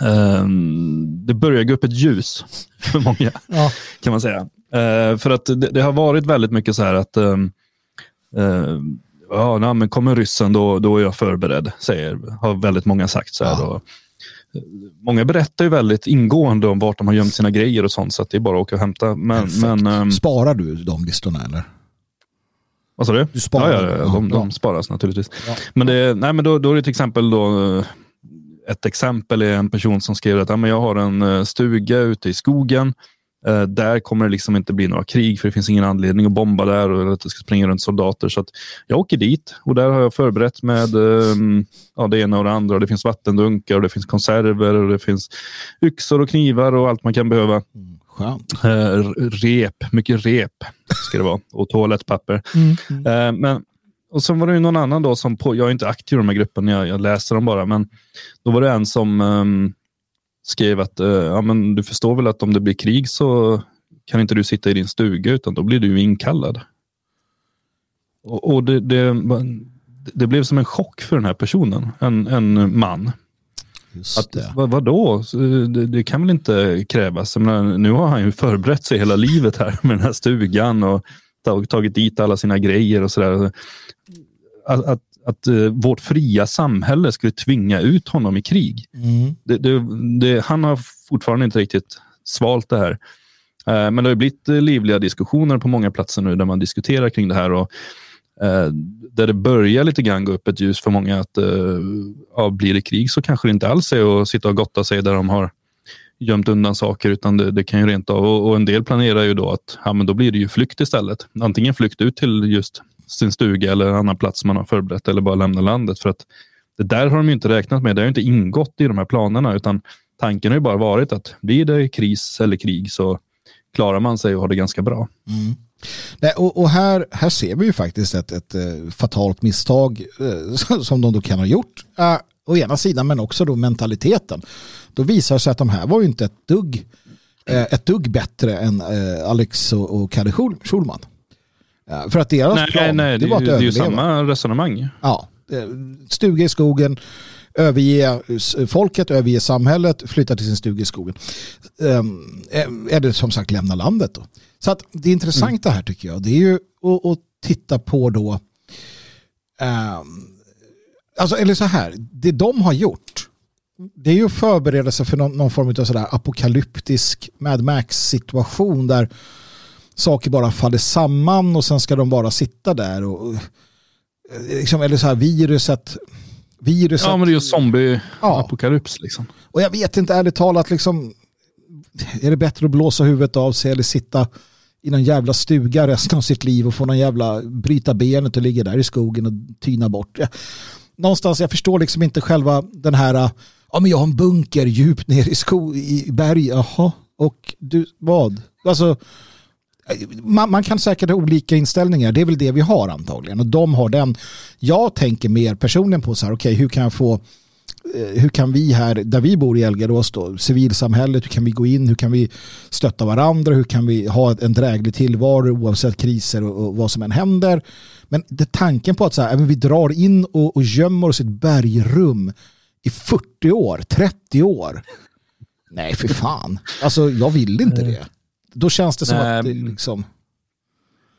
ehm, det börjar gå upp ett ljus *laughs* för många, Ja. kan man säga. Eh, för att det, det har varit väldigt mycket så här att ehm, eh, ja, nej, men kommer ryssen då, då är jag förberedd, säger, har väldigt många sagt. Så här, och, många berättar ju väldigt ingående om vart de har gömt sina grejer och sånt, så att det är bara att åka och hämta. Men, men Sparar du de listorna eller? Vad sa du? Du sparar ja, ja, ja, de, de sparas naturligtvis. Men, det, nej, men då, då är det till exempel då, eh, ett exempel är en person som skriver att ja, men jag har en eh, stuga ute i skogen. Eh, där kommer det liksom inte bli några krig för det finns ingen anledning att bomba där och att det ska springa runt soldater. Så att jag åker dit och där har jag förberett med eh, ja, det ena och det andra. Det finns vattendunkar och det finns konserver och det finns yxor och knivar och allt man kan behöva. Mm, Skönt. Eh, rep, mycket rep ska det vara och toalettpapper. Eh, men, och sen var det ju någon annan då som, på, jag är inte aktiv i de här grupperna, jag, jag läser dem bara, men då var det en som ehm, skrev att eh, ja, men du förstår väl att om det blir krig så kan inte du sitta i din stuga utan då blir du inkallad. Och, och det, det, det blev som en chock för den här personen, en, en man. Just Att, det. vad, vadå? Så, Det, det kan väl inte krävas? Menar, nu har han ju förberett sig hela livet här med den här stugan och tag- tagit dit alla sina grejer och sådär. Att, att att eh, vårt fria samhälle skulle tvinga ut honom i krig. Mm. Det, han har fortfarande inte riktigt svalt det här. Eh, men det har blivit eh, livliga diskussioner på många platser nu där man diskuterar kring det här. Och, eh, Eh, där det börjar lite grann gå upp ett ljus för många att eh, ja, blir det krig så kanske det inte alls är att sitta och gotta sig där de har gömt undan saker utan det, det kan ju rent av och, och, en del planerar ju då att ja, men då blir det ju flykt istället. Antingen flykt ut till just sin stuga eller en annan plats man har förberett eller bara lämna landet för att det där har de ju inte räknat med. Det har inte ingått i de här planerna utan tanken har ju bara varit att blir det kris eller krig så klarar man sig och har det ganska bra. Mm. Nej, och, och, här, här ser vi ju faktiskt ett, ett, ett eh, fatalt misstag eh, *laughs* som de då kan ha gjort. Uh, å ena sidan men också då mentaliteten. Då visar det sig att de här var ju inte ett dugg, uh, ett dugg bättre än uh, Alex och, och Kalle Schulman. för att deras nej, plan nej, det, det var att det överleva. är ju samma resonemang. Ja, stuga i skogen, överge folket, överge samhället, flytta till sin stuga i skogen. Är det som sagt lämna landet då. Så att det intressanta mm. här tycker jag, det är ju att, att titta på då, um, alltså eller så här, det de har gjort, det är ju sig för någon, någon form av sådär apokalyptisk Mad Max situation där saker bara faller samman och sen ska de bara sitta där och liksom, eller så här viruset viruset. Ja men det är ju zombie-apokalyps ja. liksom. Och jag vet inte ärligt talat liksom är det bättre att blåsa huvudet av sig eller sitta i någon jävla stuga resten av sitt liv och få någon jävla bryta benet och ligga där i skogen och tyna bort. Någonstans, jag förstår liksom inte själva den här, äh, ja men jag har en bunker djupt ner i, sko i berg, jaha, och du, vad? Alltså, äh, man, man, kan säkert ha olika inställningar, det är väl det vi har antagligen och de har den. Jag tänker mer personligen på så här, okej okay, hur kan jag få hur kan vi här, där vi bor i Elgarås då, civilsamhället, hur kan vi gå in, hur kan vi stötta varandra, hur kan vi ha en dräglig tillvaro oavsett kriser och, och vad som än händer. Men det, tanken på att så här, vi drar in och, och gömmer oss i ett bergrum i 40 år, 30 år. Nej, för fan. Alltså, jag vill inte det. Då känns det som nej. att det liksom...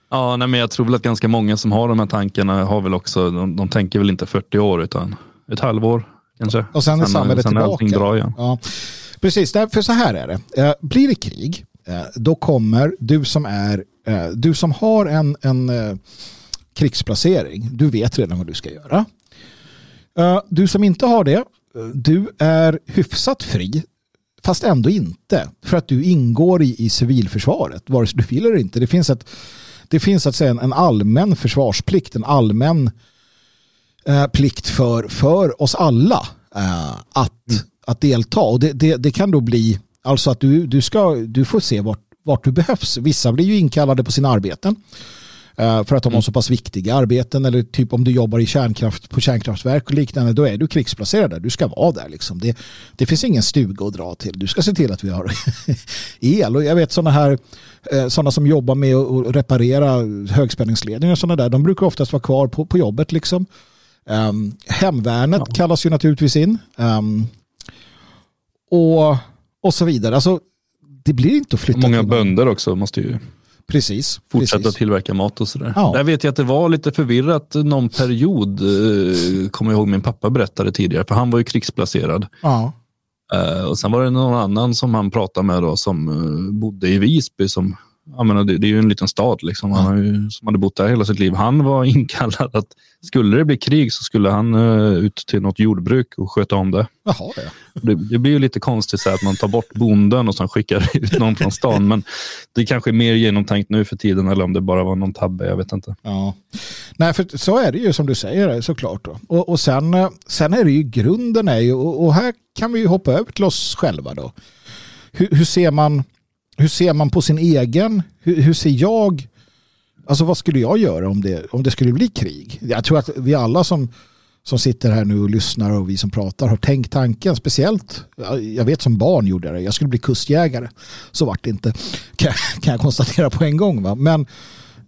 Ja, nej, men jag tror väl att ganska många som har de här tankarna har väl också, de, de tänker väl inte 40 år utan ett halvår, Kanske. Och sen är samhället sen tillbaka. Drar, ja. Ja. Precis, för så här är det. Eh, blir det krig, eh, då kommer du som är eh, du som har en, en krigsplacering, du vet redan vad du ska göra. Du som inte har det, du är hyfsat fri, fast ändå inte. För att du ingår i, i civilförsvaret, vare sig du vill eller inte. Det finns, ett, det finns att säga en, en allmän försvarsplikt, en allmän eh, plikt för, för oss alla eh, att, mm. att delta. Och det, det, det, kan då bli alltså att du, du, ska, du får se vart, vart du behövs. Vissa blir ju inkallade på sina arbeten eh, för att de har mm. så pass viktiga arbeten eller typ om du jobbar i kärnkraft, på kärnkraftverk och liknande då är du krigsplacerad där. Du ska vara där liksom. Det, det finns ingen stuga att dra till. Du ska se till att vi har *laughs* el och jag vet sådana här eh, sådana som jobbar med att reparera högspänningsledningar och sådana där de brukar oftast vara kvar på, på jobbet liksom. Um, hemvärnet ja. kallas ju naturligtvis in. Um, och, och så vidare. Alltså, det blir inte att flytta. Många till bönder också måste ju precis, fortsätta precis. tillverka mat och sådär. Ja. Där vet jag att det var lite förvirrat någon period, eh, kommer jag ihåg min pappa berättade tidigare, för han var ju krigsplacerad. Ja. Uh, och sen var det någon annan som han pratade med då, som uh, bodde i Visby som jag menar, det, det, är ju en liten stad liksom. Han har ju, som hade bott där hela sitt liv. Han var *laughs* inkallad att skulle det bli krig så skulle han uh, ut till något jordbruk och sköta om det. Jaha, ja. det, det blir ju lite konstigt så att man tar bort bonden och sen skickar *laughs* ut någon från stan. Men det kanske är mer genomtänkt nu för tiden eller om det bara var någon tabbe, jag vet inte. Ja. Nej, för så är det ju som du säger såklart. Då. Och, och sen, eh, sen är det ju grunden är ju, och, och här kan vi ju hoppa över till oss själva då. Hur, hur ser man hur ser man på sin egen? Hur, hur, ser jag? Alltså vad skulle jag göra om det, om det skulle bli krig? Jag tror att vi alla som, som sitter här nu och lyssnar och vi som pratar har tänkt tanken. Speciellt, jag vet som barn gjorde jag det. Jag skulle bli kustjägare. Så vart det inte, kan, kan jag konstatera på en gång. Va? Men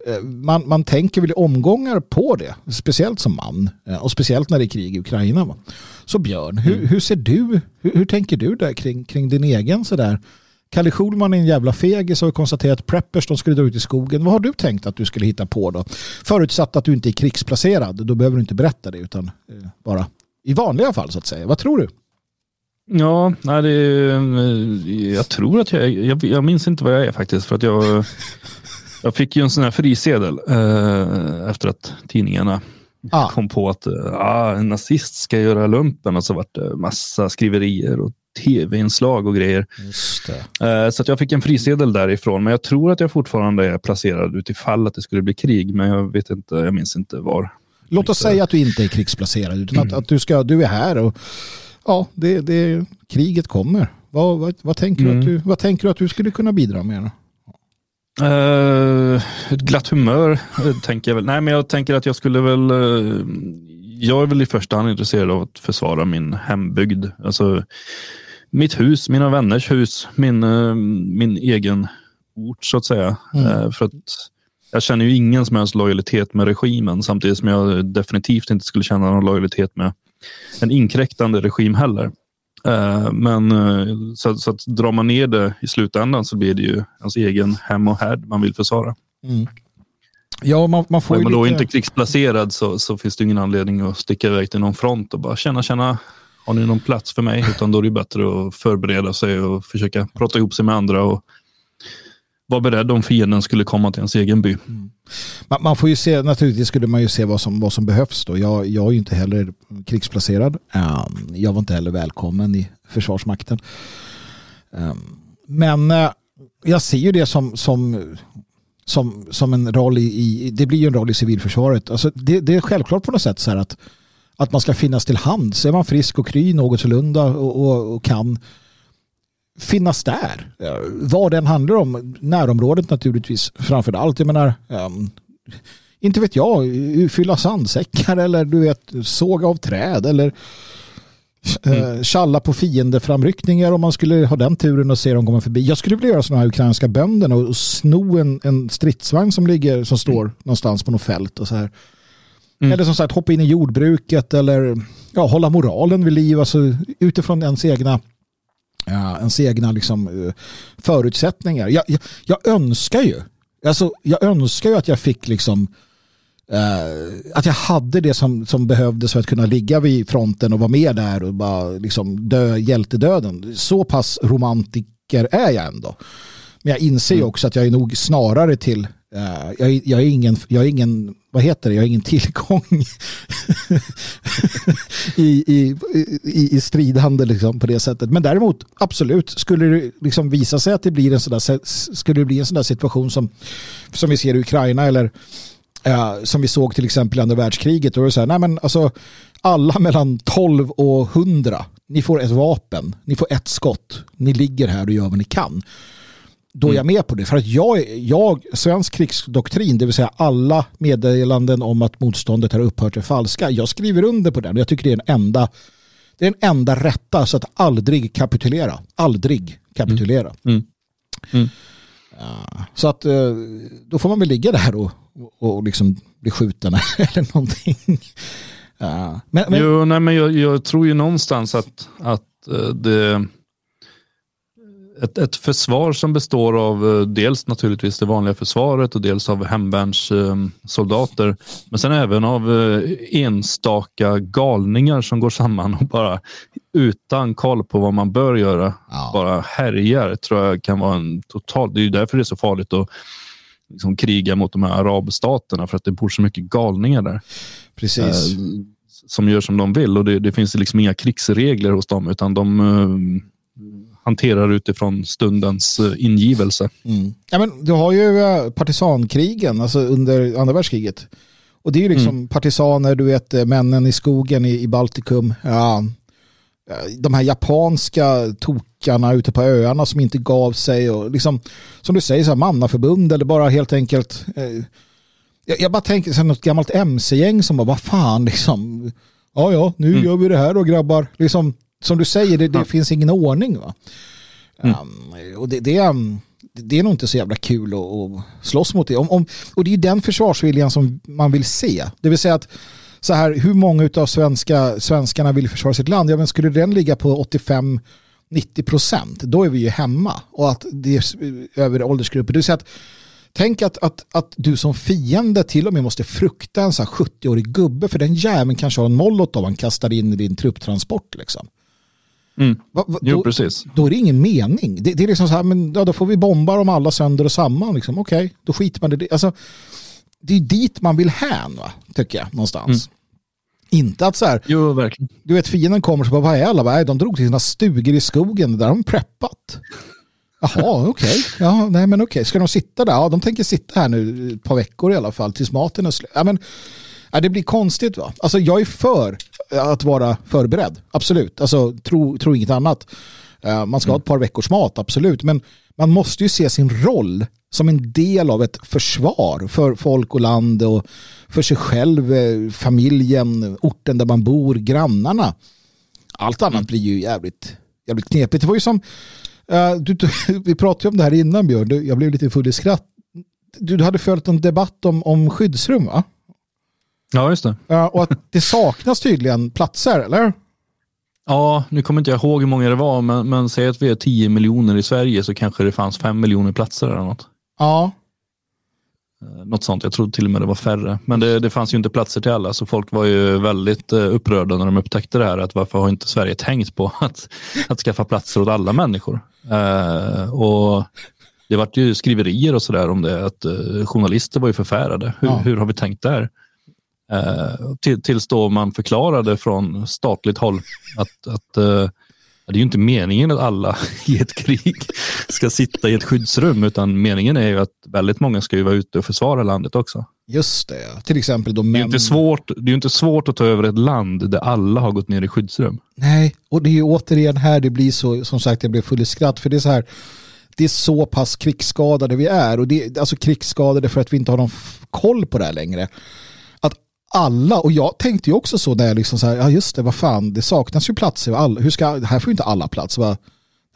eh, man, man tänker väl i omgångar på det. Speciellt som man. Eh, och speciellt när det är krig i Ukraina. Va? Så Björn, hur, mm. hur ser du, hur, hur tänker du där kring, kring din egen sådär Kalle Schulman är en jävla fegis och har konstaterat att preppers de skulle dra ut i skogen. Vad har du tänkt att du skulle hitta på då? Förutsatt att du inte är krigsplacerad, då behöver du inte berätta det utan eh, bara i vanliga fall så att säga. Vad tror du? Ja, nej, det, jag tror att jag, jag, jag minns inte vad jag är faktiskt. För att jag, jag fick ju en sån här frisedel eh, efter att tidningarna ah. kom på att ah, en nazist ska göra lumpen och så vart det massa skriverier och tv-inslag och grejer. Eh, så jag fick en frisedel därifrån. Men jag tror att jag fortfarande är placerad utifall att det skulle bli krig. Men jag vet inte, jag minns inte var. Låt oss säga att du inte är krigsplacerad utan att, att du, ska, du är här och ja, det, det, kriget kommer. Vad, vad, vad tänker mm. du att du, vad tänker du att du skulle kunna bidra med? Uh, ett glatt humör uh, tänker jag väl. Nej, men jag tänker att jag skulle väl. Uh, jag är väl i första hand intresserad av att försvara min hembygd. Alltså mitt hus, mina vänners hus, min, min egen ort så att säga. Mm. för att jag känner ju ingen som helst lojalitet med regimen samtidigt som jag definitivt inte skulle känna någon lojalitet med en inkräktande regim heller. Eh, men eh, så, så att drar man ner det i slutändan så blir det ju ens egen hem och härd man vill försvara. Mm. Ja, man, man får är man lite... då inte krigsplacerad så, så finns det ingen anledning att sticka iväg till någon front och bara känna, känna, har ni någon plats för mig? Utan då är det bättre att förbereda sig och försöka prata ihop sig med andra och vara beredd om fienden skulle komma till ens egen by. Mm. Man, man, får ju se, naturligtvis skulle man ju se vad som, vad som behövs då. Jag, jag är ju inte heller krigsplacerad. Um, jag var inte heller välkommen i Försvarsmakten. Um, men uh, jag ser ju det som, som, som, som en roll i, i, det blir ju en roll i civilförsvaret. Alltså det, det är självklart på något sätt så här att, att man ska finnas till hands. Är man frisk och kry något sålunda och, och, och kan finnas där. Vad den handlar om. Närområdet naturligtvis framför allt. Jag menar, um, inte vet jag, fylla sandsäckar eller du vet såga av träd eller mm. uh, tjalla på fiendeframryckningar om man skulle ha den turen och se dem komma förbi. Jag skulle vilja göra sådana här ukrainska bönderna och, och sno en, en stridsvagn som ligger som står mm. någonstans på något fält och så här. Mm. Eller som sagt hoppa in i jordbruket eller ja, hålla moralen vid liv alltså, utifrån ens egna ja, ens egna liksom, eh, förutsättningar. Jag, jag, jag, önskar ju alltså, jag önskar ju att jag fick liksom Uh, att jag hade det som, som behövdes för att kunna ligga vid fronten och vara med där och bara liksom dö hjältedöden. Så pass romantiker är jag ändå. Men jag inser ju mm. också att jag är nog snarare till Uh, jag, jag, är ingen, jag är ingen, vad heter det, jag är ingen tillgång *laughs* i, i, i, i stridande liksom på det sättet. Men däremot, absolut, skulle det liksom visa sig att det blir en sån där, skulle det bli en sån där situation som, som vi ser i Ukraina eller uh, som vi såg till exempel i andra världskriget, då är det så här, nej men alltså alla mellan 12 och 100, ni får ett vapen, ni får ett skott, ni ligger här och gör vad ni kan då är jag mm. med på det. För att jag, jag, svensk krigsdoktrin, det vill säga alla meddelanden om att motståndet har upphört är falska. Jag skriver under på den. Jag tycker det är den enda, det är den enda rätta, så att aldrig kapitulera. Aldrig kapitulera. Mm. Mm. Mm. Så att eh, då får man väl ligga där och, och, och liksom bli skjuten *laughs* eller någonting. Men, men... Jo, nej, men jag, jag, tror ju någonstans att, att eh, det ett, ett försvar som består av eh, dels naturligtvis det vanliga försvaret och dels av hemvärnssoldater. Men sen även av eh, enstaka galningar som går samman och bara utan koll på vad man bör göra ja. bara härjar tror jag kan vara en total... Det är ju därför det är så farligt att liksom kriga mot de här arabstaterna för att det bor så mycket galningar där. Precis. Eh, som gör som de vill och det, det finns liksom inga krigsregler hos dem utan de hanterar utifrån stundens eh, ingivelse. Mm. Ja, men du har ju eh, partisankrigen alltså under andra världskriget. Och det är ju liksom mm. partisaner, du vet eh, männen i skogen i, i Baltikum. Ja, de här japanska tokarna ute på öarna som inte gav sig och liksom som du säger så här mannaförbund eller bara helt enkelt eh, jag, jag, bara tänker så här, något gammalt mc-gäng som bara vad fan liksom ja ja nu mm. gör vi det här då grabbar liksom som du säger, det, det ja. finns ingen ordning. Va? Mm. Um, och det, det, um, det, är nog inte så jävla kul att, att slåss mot det. Om, om, och det är den försvarsviljan som man vill se. Det vill säga att så här, hur många av svenska, svenskarna vill försvara sitt land? Ja, men skulle den ligga på 85 90 procent, då är vi ju hemma. Och att det är över åldersgrupper. Det vill säga att, tänk att, att, att du som fiende till och med måste frukta en 70-årig gubbe för den jäveln kanske har en molotov han kastar in i din trupptransport. Liksom. Mm. Va, va, jo, då, precis. Då är det ingen mening. Det, det är liksom så här, men ja, då får vi bomba dem alla sönder och samman. Liksom. Okej, okay, då skiter man i det. Alltså, det är dit man vill hän, va? tycker jag, någonstans. Mm. Inte att så här, jo, verkligen. du vet fienden kommer så bara, vad är alla? Bara, de drog till sina stugor i skogen, där har de preppat. Jaha, *laughs* okej. Okay. Ja, nej men okej. Okay. Ska de sitta där? Ja, de tänker sitta här nu ett par veckor i alla fall tills maten är slut. Ja, men, ja, det blir konstigt va? Alltså jag är för att vara förberedd, absolut. Alltså tro, tro inget annat. Uh, man ska mm. ha ett par veckors mat, absolut. Men man måste ju se sin roll som en del av ett försvar för folk och land och för sig själv, eh, familjen, orten där man bor, grannarna. Allt annat mm. blir ju jävligt, jävligt knepigt. Det var ju som, uh, du, vi pratade om det här innan Björn, jag blev lite full i skratt. Du, du hade följt en debatt om, om skyddsrum va? Ja, just det. Och att det saknas tydligen platser, eller? Ja, nu kommer inte jag ihåg hur många det var, men, men säg att vi är 10 miljoner i Sverige så kanske det fanns 5 miljoner platser eller något. Ja. Eh, något sånt, jag trodde till och med det var färre. Men det, det fanns ju inte platser till alla, så folk var ju väldigt uh, upprörda när de upptäckte det här. Att varför har inte Sverige tänkt på *laughs* att, att skaffa platser åt alla människor? Uh, och det vart ju skriverier och sådär om det, att uh, journalister var ju förfärade. Hur, ja. hur har vi tänkt där? Uh, till, tills då man förklarade från statligt håll att, att uh, det är ju inte meningen att alla *laughs* i ett krig ska sitta i ett skyddsrum, utan meningen är ju att väldigt många ska ju vara ute och försvara landet också. Just det, till exempel då män... Det är, inte svårt, det är inte svårt att ta över ett land där alla har gått ner i skyddsrum. Nej, och det är ju återigen här det blir så, som sagt, jag blev full i skratt, för det är så här, det är så pass krigsskadade vi är, och det är alltså krigsskadade för att vi inte har någon koll på det här längre alla, och jag tänkte ju också så när jag liksom så här, ja just det, vad fan, det saknas ju platser, hur ska, här får ju inte alla plats. Bara,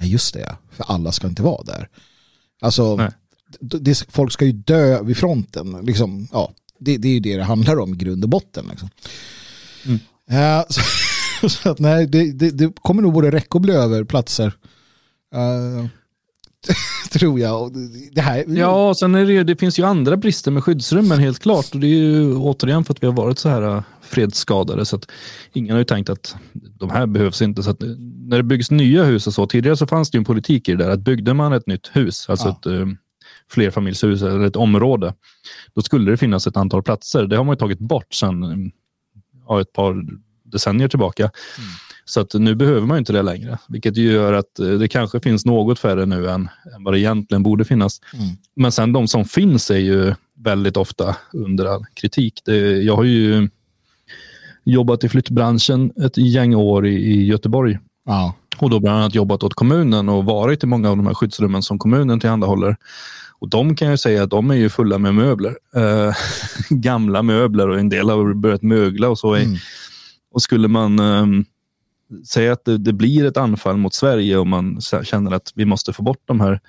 nej just det, för alla ska inte vara där. Alltså, det, folk ska ju dö vid fronten, liksom, ja, det, det är ju det det handlar om i grund och botten. Liksom. Mm. Uh, så, *laughs* så, att nej, det, det, det, kommer nog både räcka och bli över platser. Uh, *laughs* tror jag. Det här... Ja, sen är det, det finns ju andra brister med skyddsrummen helt klart. Och det är ju återigen för att vi har varit så här äh, fredsskadade. Så att ingen har ju tänkt att de här behövs inte. Så att när det byggs nya hus och så, tidigare så fanns det ju en politik i det där att byggde man ett nytt hus, alltså ja. ett uh, flerfamiljshus eller ett område, då skulle det finnas ett antal platser. Det har man ju tagit bort sedan ja, ett par decennier tillbaka. Mm. Så att nu behöver man inte det längre, vilket gör att eh, det kanske finns något färre nu än, än vad det egentligen borde finnas. Mm. Men sen de som finns är ju väldigt ofta under all kritik. Det, jag har ju jobbat i flyttbranschen ett gäng år i, i Göteborg. Ja. Och då bland annat jobbat åt kommunen och varit i många av de här skyddsrummen som kommunen tillhandahåller. Och de kan jag säga att de är ju fulla med möbler. Eh, *laughs* gamla möbler och en del har börjat mögla och så. Mm. Och skulle man eh, säg att det, det, blir ett anfall mot Sverige och man känner att vi måste få bort de här.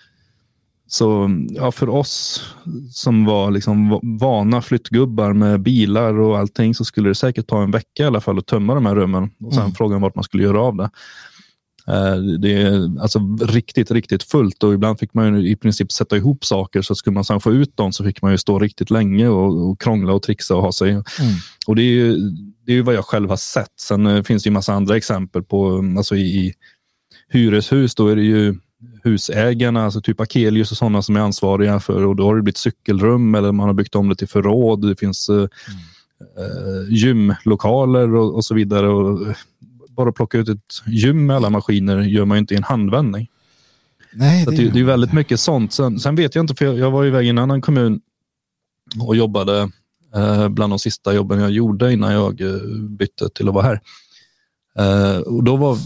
Så ja, för oss som var liksom vana flyttgubbar med bilar och allting så skulle det säkert ta en vecka i alla fall att tömma de här rummen och sen mm. frågan vart man skulle göra av det. Eh, det är alltså riktigt, riktigt fullt och ibland fick man i princip sätta ihop saker så skulle man sen få ut dem så fick man ju stå riktigt länge och, och krångla och trixa och ha sig. Mm. Och det är ju det är vad jag själv har sett. Sen eh, finns det ju massa andra exempel på alltså i, i hyreshus. Då är det ju husägarna, alltså typ Akelius och sådana som är ansvariga för och då har det blivit cykelrum eller man har byggt om det till förråd. Det finns mm. eh, gymlokaler och, och, så vidare. Och bara plocka ut ett gym med alla maskiner gör man ju inte i en handvändning. Nej, det, det, det är väldigt mycket sånt. Sen, sen, vet jag inte, för jag, jag var iväg i en annan kommun och jobbade eh, bland de sista jobben jag gjorde innan jag eh, bytte till att vara här. Eh, och då var,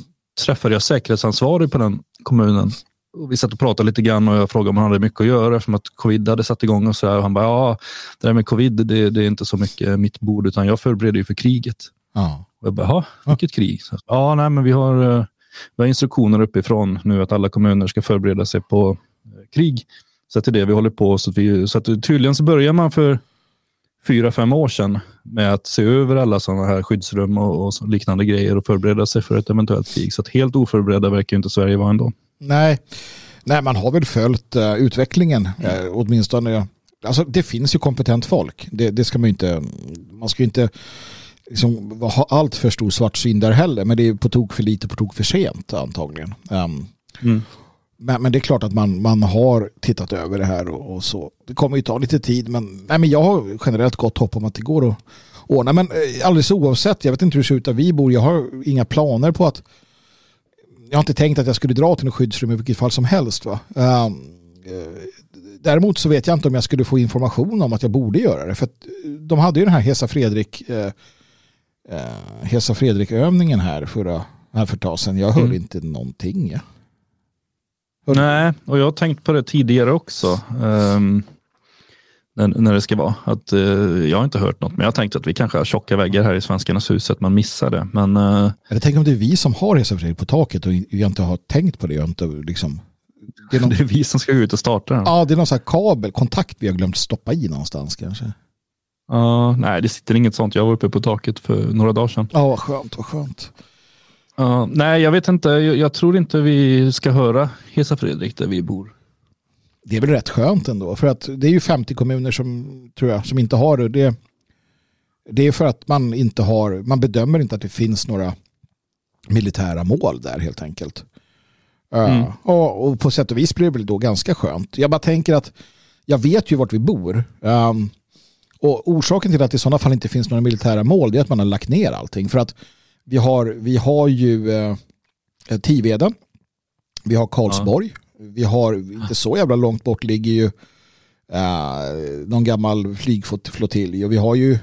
träffade jag säkerhetsansvarig på den kommunen. Och vi satt och pratade lite grann och jag frågade om han hade mycket att göra eftersom att covid hade satt igång och så här. Och han bara, ja, det där med covid, det, det är inte så mycket mitt bord utan jag förbereder ju för kriget. Ja. Och jag bara, jaha, vilket krig? Så, ja, nej, men vi har, eh, vi har instruktioner uppifrån nu att alla kommuner ska förbereda sig på eh, krig. Så det är det vi håller på. Så, att vi, så att tydligen så börjar man för fyra, fem år sedan med att se över alla sådana här skyddsrum och, och liknande grejer och förbereda sig för ett eventuellt krig. Så att helt oförberedda verkar inte Sverige vara ändå. Nej, Nej man har väl följt uh, utvecklingen uh, åtminstone. Alltså, det finns ju kompetent folk. Det, det ska man ju inte, man ska ju inte liksom, ha allt för stor svartsyn där heller. Men det är på tok för lite, på tok för sent antagligen. Um, mm. Men, men, det är klart att man, man har tittat över det här och, och, så. Det kommer ju ta lite tid men, nej, men jag har generellt gott hopp om att det går att ordna. Men eh, alldeles oavsett, jag vet inte hur det ser ut där vi bor. Jag har inga planer på att jag har inte tänkt att jag skulle dra till något skyddsrum i vilket fall som helst. Va? Um, däremot så vet jag inte om jag skulle få information om att jag borde göra det. För att de hade ju den här Hesa Fredrik eh, eh, Hesa Fredrik-övningen här, förra, här för ett tag sedan. Jag hörde mm. inte någonting. Ja. Nej, och jag har tänkt på det tidigare också. Um, när, när det ska vara. Att, uh, jag har inte hört något, men jag har tänkt att vi kanske har tjocka väggar här i Svenskarnas hus, att man missar det. Men, uh, jag tänker om det är vi som har Fredrik på taket och jag inte har tänkt på det. Jag inte, liksom, det, är någon... *laughs* det är vi som ska gå ut och starta den. Ja, det är någon sån kabel, kontakt vi har glömt stoppa i någonstans kanske. Uh, nej, det sitter inget sånt. Jag var uppe på taket för några dagar sedan. Ja, vad skönt, vad skönt. Uh, nej, jag vet inte. Jag, jag, tror inte vi ska höra Hesa Fredrik där vi bor. Det är väl rätt skönt ändå. För att det är ju 50 kommuner som, tror jag, som inte har det. det. Det är för att man inte har, man bedömer inte att det finns några militära mål där helt enkelt. Uh, mm. och, och, på sätt och vis blir det väl då ganska skönt. Jag bara tänker att jag vet ju vart vi bor. Um, och orsaken till att det i sådana fall inte finns några militära mål är att man har lagt ner allting. För att vi har, vi har ju eh, Tiveden, vi har Karlsborg, ja. vi har, inte så jävla långt bort ligger ju eh, någon gammal flygflottilj och vi har ju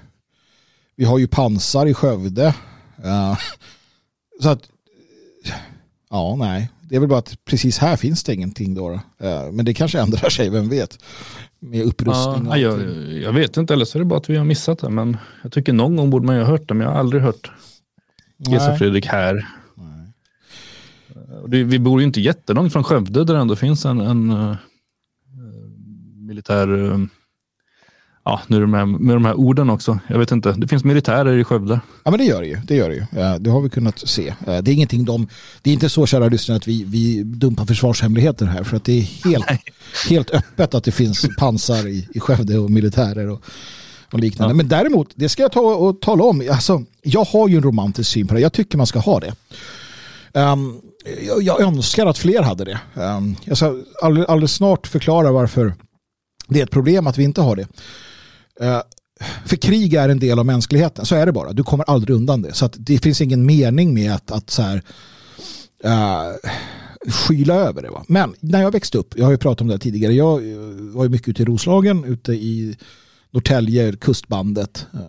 vi har ju pansar i Skövde. Eh, så att ja, nej. Det är väl bara att precis här finns det ingenting då. då. Eh, men det kanske ändrar sig, vem vet med upprustning? Ja, jag, jag, vet inte, eller så är det bara att vi har missat det. Men jag tycker någon gång borde man ju ha hört det, men jag har aldrig hört Gesa Fredrik här. Det, vi bor ju inte jättelångt från Skövde där det ändå finns en, en uh, militär uh, ja, nu med, med de här orden också. Jag vet inte, det finns militärer i Skövde. Ja men det gör det ju. Det, gör det, ju. det har vi kunnat se. Det är ingenting de, det är inte så kära lyssnare att vi, vi dumpar försvarshemligheter här för att det är helt, helt öppet att det finns pansar i, i Skövde och militärer och, och liknande. Ja. Men däremot, det ska jag ta och tala om. Alltså, jag har ju en romantisk syn på det. Jag tycker man ska ha det. Um, jag, jag, önskar att fler hade det. Um, jag ska alldeles, alldeles snart förklara varför det är ett problem att vi inte har det. Eh, för krig är en del av mänskligheten, så är det bara. Du kommer aldrig undan det. Så det finns ingen mening med att, att så här, uh, skyla över det. Va? Men när jag växte upp, jag har ju pratat om det tidigare, jag var ju mycket ute i Roslagen, ute i Norrtälje, kustbandet. Uh,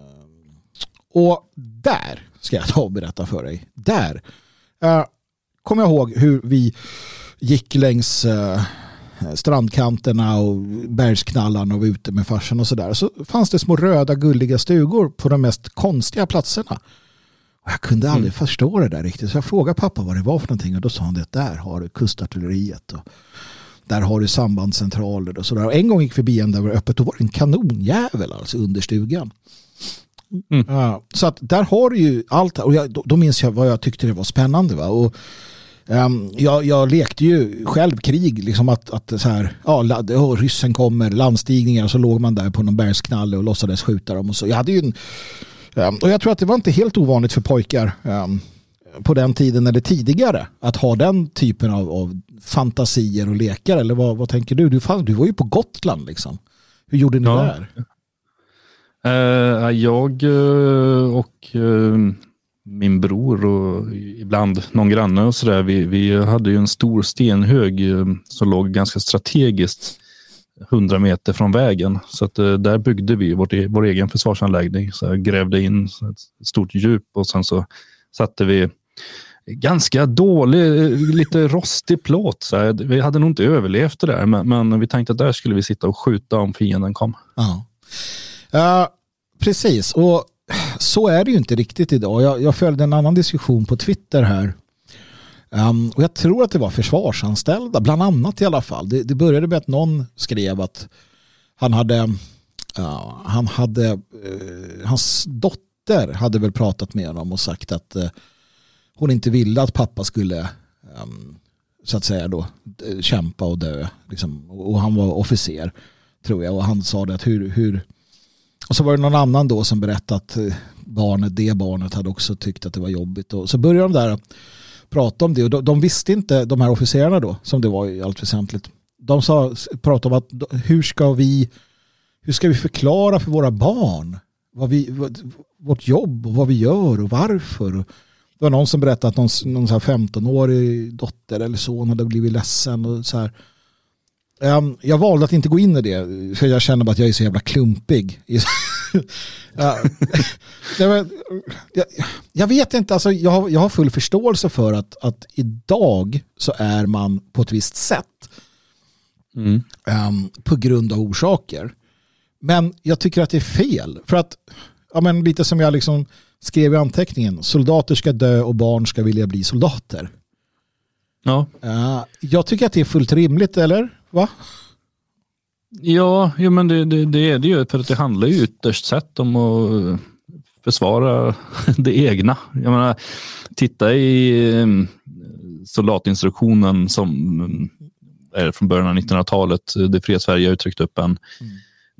och där ska jag ta och berätta för dig. Där uh, kommer jag ihåg hur vi gick längs uh, strandkanterna och bergsknallarna och var ute med farsan och sådär. Så fanns det små röda gulliga stugor på de mest konstiga platserna. Och jag kunde aldrig mm. förstå det där riktigt. Så jag frågade pappa vad det var för någonting och då sa han att där har du kustartilleriet. Och där har du sambandscentraler och sådär. Och en gång gick förbi en där var öppet och var det en kanonjävel alltså under stugan. Mm. Ja, så att där har du ju allt. Och jag, då, då minns jag vad jag tyckte det var spännande. Va? Och Um, jag, jag, lekte ju själv krig, liksom att, att så här, ja, oh, ryssen kommer, landstigningar och så låg man där på någon bergsknalle och låtsades skjuta dem. Och, så. Jag hade ju en, um, och jag tror att det var inte helt ovanligt för pojkar um, på den tiden eller tidigare att ha den typen av, av fantasier och lekar. Eller vad, vad tänker du? du? Fan, du var ju på Gotland liksom. Hur gjorde ni ja. där? Uh, jag uh, och uh min bror och ibland någon granne och sådär. Vi, vi hade ju en stor stenhög som låg ganska strategiskt 100 meter från vägen. Så att där byggde vi vårt, e-, vår egen försvarsanläggning. Så jag grävde in ett stort djup och sen så satte vi ganska dålig, eh, lite rostig plåt. Så här. Vi hade nog inte överlevt det där, men, men, vi tänkte att där skulle vi sitta och skjuta om fienden kom. Ja. Uh, precis, och så är det ju inte riktigt idag. Jag, jag följde en annan diskussion på Twitter här. Um, och jag tror att det var försvarsanställda, bland annat i alla fall. Det, det började med att någon skrev att han hade uh, han hade, uh, hans dotter hade väl pratat med honom och sagt att eh, hon inte ville att pappa skulle um, så att säga då kämpa och dö. Liksom. Och han var officer tror jag och han sa det att hur, hur och så var det någon annan då som berättade att eh, barnet, det barnet hade också tyckt att det var jobbigt och så började de där prata om det och de, de visste inte, de här officerarna då, som det var i allt väsentligt. De sa, pratade om att hur ska vi hur ska vi förklara för våra barn vad vi, vad, vårt jobb och vad vi gör och varför. Det var någon som berättade att någon, någon 15-årig dotter eller son hade blivit ledsen. Och så här. Um, jag valde att inte gå in i det för jag känner bara att jag är så jävla klumpig. *laughs* *laughs* jag, vet inte, alltså, jag, har, jag har full förståelse för att, att idag så är man på ett visst sätt. Mm. Um, på grund av orsaker. Men jag tycker att det är fel. För att, ja, men lite som jag liksom skrev i anteckningen, soldater ska dö och barn ska vilja bli soldater. Ja. Uh, jag tycker att det är fullt rimligt, eller? Va? Ja, ja men det, det, det är det ju. För att det handlar ju ytterst sett om att försvara *laughs* det egna. Jag menar, titta i mm, soldatinstruktionen som mm, är från början av 1900-talet. Det fria Sverige har tryckt upp en mm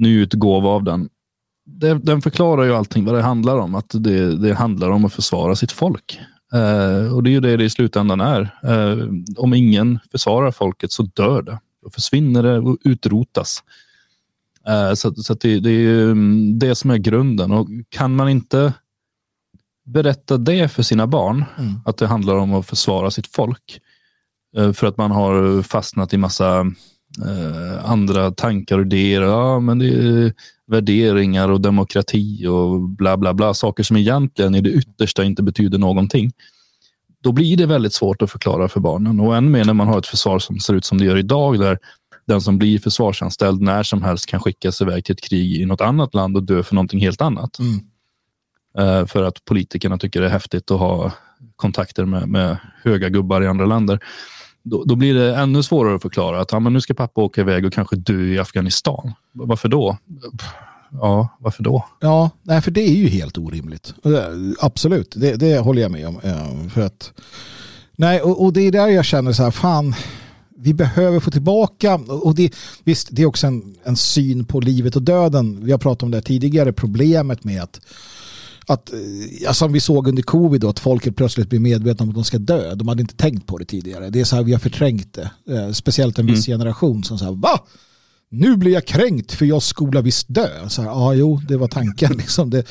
nyutgåva av den. Den förklarar ju allting vad det handlar om. Att det, det handlar om att försvara sitt folk. Eh, och det är ju det det i slutändan är. Eh, om ingen försvarar folket så dör det. Då försvinner det och utrotas. Eh, så så det, det, är mm, det som är grunden. Och kan man inte berätta det för sina barn, mm. att det handlar om att försvara sitt folk, eh, för att man har fastnat i massa eh, andra tankar och idéer. Ja, men det är värderingar och demokrati och bla bla bla. Saker som egentligen i det yttersta inte betyder någonting. Då blir det väldigt svårt att förklara för barnen och än mer när man har ett försvar som ser ut som det gör idag där den som blir försvarsanställd när som helst kan skickas iväg till ett krig i något annat land och dö för någonting helt annat. Mm. Uh, för att politikerna tycker det är häftigt att ha kontakter med, med höga gubbar i andra länder då, då, blir det ännu svårare att förklara att ja, men nu ska pappa åka iväg och kanske dö i Afghanistan. Varför då? Ja, varför då? Ja, nej, för det är ju helt orimligt. Eh, absolut, det, det håller jag med om. Eh, för att, nej, och, och, det är där jag känner så här, fan, vi behöver få tillbaka, och det, visst, det är också en, en syn på livet och döden. Vi har pratat om det tidigare, problemet med att att, ja, som vi såg under covid, då, att folket plötsligt blir medvetna om att de ska dö. De hade inte tänkt på det tidigare. Det är så här vi har förträngt det. Eh, speciellt en viss mm. generation som säger va? Nu blir jag kränkt för jag skola visst dö. Så här, ja, jo, det var tanken. *laughs* Liksom. Det,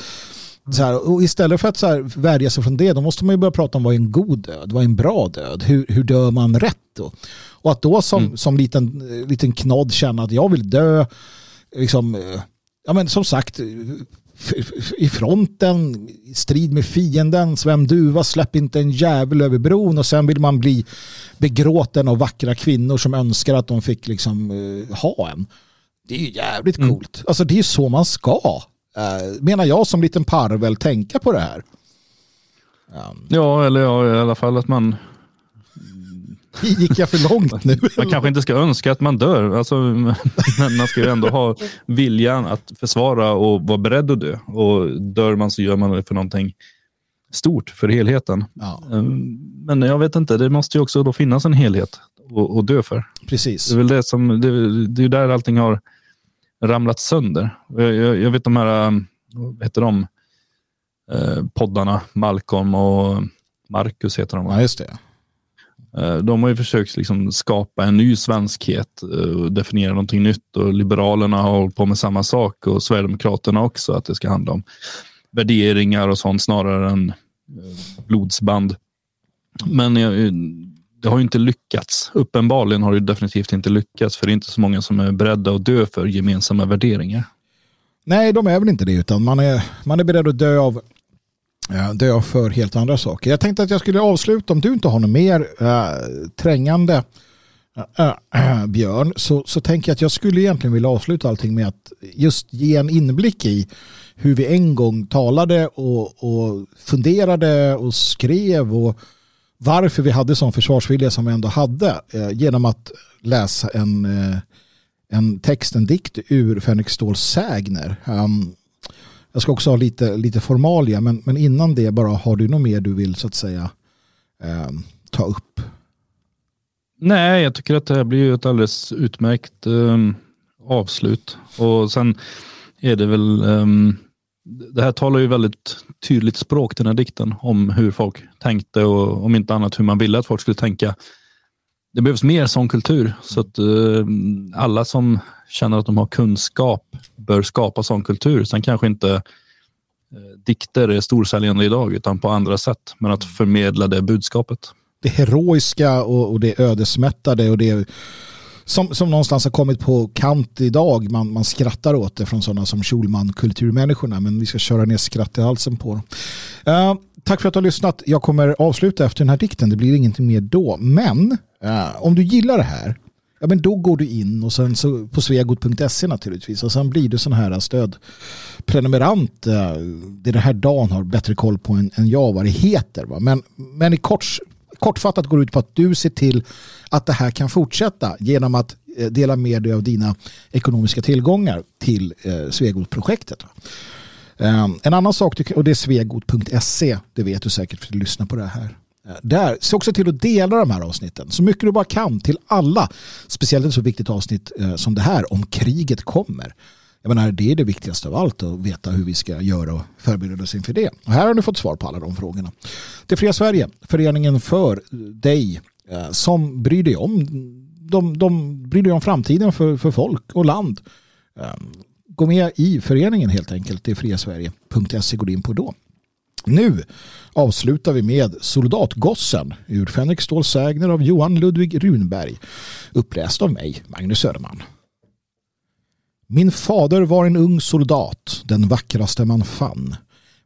så här, och istället för att så här, värja sig från det, då måste man ju börja prata om vad är en god död, vad är en bra död, hur, hur dör man rätt då? Och att då som, mm. som liten, liten knodd känna att jag vill dö, liksom, eh, ja men som sagt, i fronten, i strid med fienden, Sven Duva, släpp inte en jävel över bron och sen vill man bli begråten av vackra kvinnor som önskar att de fick liksom uh, ha en. Det är ju jävligt mm. coolt. Alltså det är så man ska, uh, menar jag som liten parvel, tänka på det här. Um. Ja, eller ja, i alla fall att man *laughs* Gick jag för långt nu? Man kanske inte ska önska att man dör, alltså, men man ska ju ändå ha viljan att försvara och vara beredd att dö. Och dör man så gör man det för någonting stort, för helheten. Ja. Ehm, men jag vet inte, det måste ju också då finnas en helhet att dö för. Precis. Det är väl det som, det, det är där allting har ramlat sönder. Jag, jag, jag vet de här, vad heter de, eh, poddarna, Malcolm och Marcus heter de. Ja, just det. Eh, de har ju försökt liksom skapa en ny svenskhet eh, och definiera någonting nytt och Liberalerna har hållit på med samma sak och Sverigedemokraterna också, att det ska handla om värderingar och sånt snarare än eh, blodsband. Men det har ju inte lyckats. Uppenbarligen har det definitivt inte lyckats för det är inte så många som är beredda att dö för gemensamma värderingar. Nej, de är väl inte det utan man är, man är beredd att dö av Eh, dö för helt andra saker. Jag tänkte att jag skulle avsluta, om du inte har något mer äh, trängande äh, äh, *clears throat* Björn, så, så tänker jag att jag skulle egentligen vilja avsluta allting med att just ge en inblick i hur vi en gång talade och, och funderade och skrev och varför vi hade sån försvarsvilja som vi ändå hade genom att läsa en en text, en dikt ur Fänrik Ståls sägner. Um, jag ska också ha lite, lite formalia, men, men innan det bara har du något mer du vill så att säga eh, ta upp? Nej, jag tycker att det här blir ett alldeles utmärkt eh, avslut. Och sen är det väl, eh, det här talar ju väldigt tydligt språk den här dikten om hur folk tänkte och om inte annat hur man ville att folk skulle tänka. Det behövs mer sån kultur så att uh, alla som känner att de har kunskap bör skapa sån kultur. Sen kanske inte uh, dikter är storsäljande idag utan på andra sätt, men att förmedla det budskapet. Det heroiska och, och det ödesmättade och det som, som någonstans har kommit på kant idag. Man, man skrattar åt det från sådana som Schulman, kulturmänniskorna. Men vi ska köra ner skratt i halsen på dem. Uh, tack för att du har lyssnat. Jag kommer avsluta efter den här dikten. Det blir ingenting mer då. Men uh, om du gillar det här ja, men då går du in och sen så på svegot.se naturligtvis och sen blir du sån här stödprenumerant. Eh, det är den här dagen har bättre koll på än, än jag vad det heter. Va? Men, men i kort, kortfattat går det ut på att du ser till att det här kan fortsätta genom att eh, dela med dig av dina ekonomiska tillgångar till eh, Svegot-projektet. Ehm, en annan sak, och det är svegot.se, det vet du säkert för att du lyssnar på det här. Eh, där, se också till att dela de här avsnitten så mycket du bara kan till alla. Speciellt ett så viktigt avsnitt eh, som det här om kriget kommer. Jag menar, det är det viktigaste av allt att veta hur vi ska göra och förbereda oss inför det. Och här har ni fått svar på alla de frågorna. Det Fria Sverige, föreningen för eh, dig som bryr dig om de, de bryr dig om framtiden för, för folk och land. Ehm, Gå med i föreningen helt enkelt. Det är friasverige.se går in på då. Nu avslutar vi med Soldatgossen ur Fänrik Ståls sägner av Johan Ludvig Runberg uppläst av mig, Magnus Söderman. Min fader var en ung soldat, den vackraste man fann.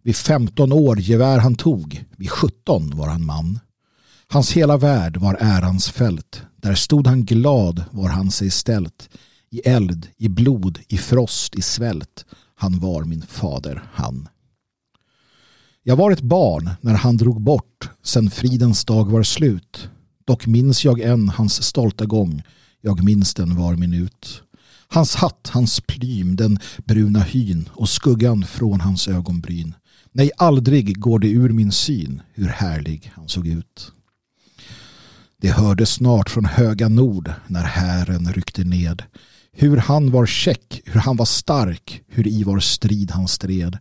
Vid 15 år gevär han tog, vid 17 var han man. Hans hela värld var ärans fält, där stod han glad var han sig ställt. I eld, i blod, i frost, i svält, han var min fader, han. Jag var ett barn när han drog bort, sen fridens dag var slut. Dock minns jag än hans stolta gång, jag minns den var minut. Hans hatt, hans plym, den bruna hyn och skuggan från hans ögonbryn. Nej, aldrig går det ur min syn hur härlig han såg ut. Det hördes snart från höga nord när hären ryckte ned. Hur han var käck, hur han var stark, hur i var strid han stred.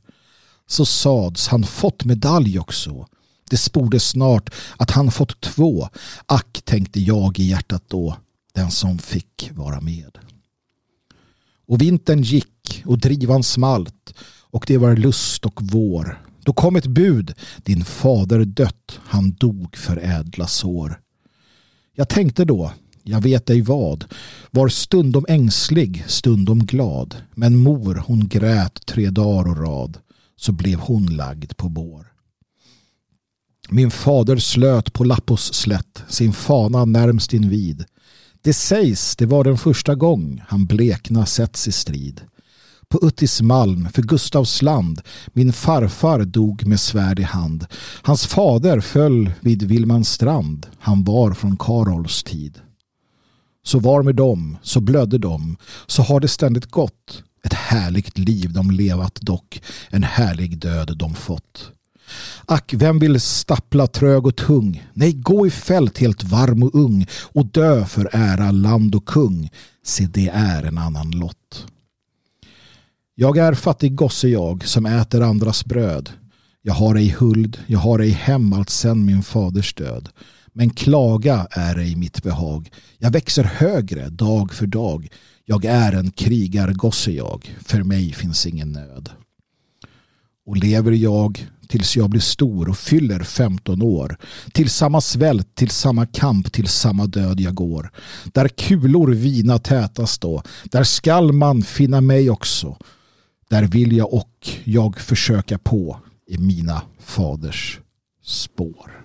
Så sads han fått medalj också. Det spordes snart att han fått två. Ack, tänkte jag i hjärtat då, den som fick vara med. Och vintern gick och drivan smalt och det var lust och vår. Då kom ett bud, din fader dött, han dog för ädla sår. Jag tänkte då, jag vet ej vad, var stundom ängslig, stundom glad, men mor hon grät tre dagar och rad, så blev hon lagd på bår. Min fader slöt på Lappos slätt, sin fana närmst invid. Det sägs det var den första gång han blekna setts i strid. På Uttis malm för Gustavs land min farfar dog med svärd i hand. Hans fader föll vid Vilmans strand. Han var från Karols tid. Så var med dem, så blödde de, så har det ständigt gått. Ett härligt liv de levat dock, en härlig död de fått. Ack, vem vill stappla trög och tung? Nej, gå i fält helt varm och ung och dö för ära, land och kung. Se, det är en annan lott. Jag är fattig gosse jag som äter andras bröd. Jag har ej huld, jag har ej hem allt sen min faders död. Men klaga är ej mitt behag. Jag växer högre dag för dag. Jag är en krigargosse jag. För mig finns ingen nöd. Och lever jag tills jag blir stor och fyller 15 år. Till samma svält, till samma kamp, till samma död jag går. Där kulor vina tätast då. Där skall man finna mig också. Där vill jag och jag försöka på i mina faders spår.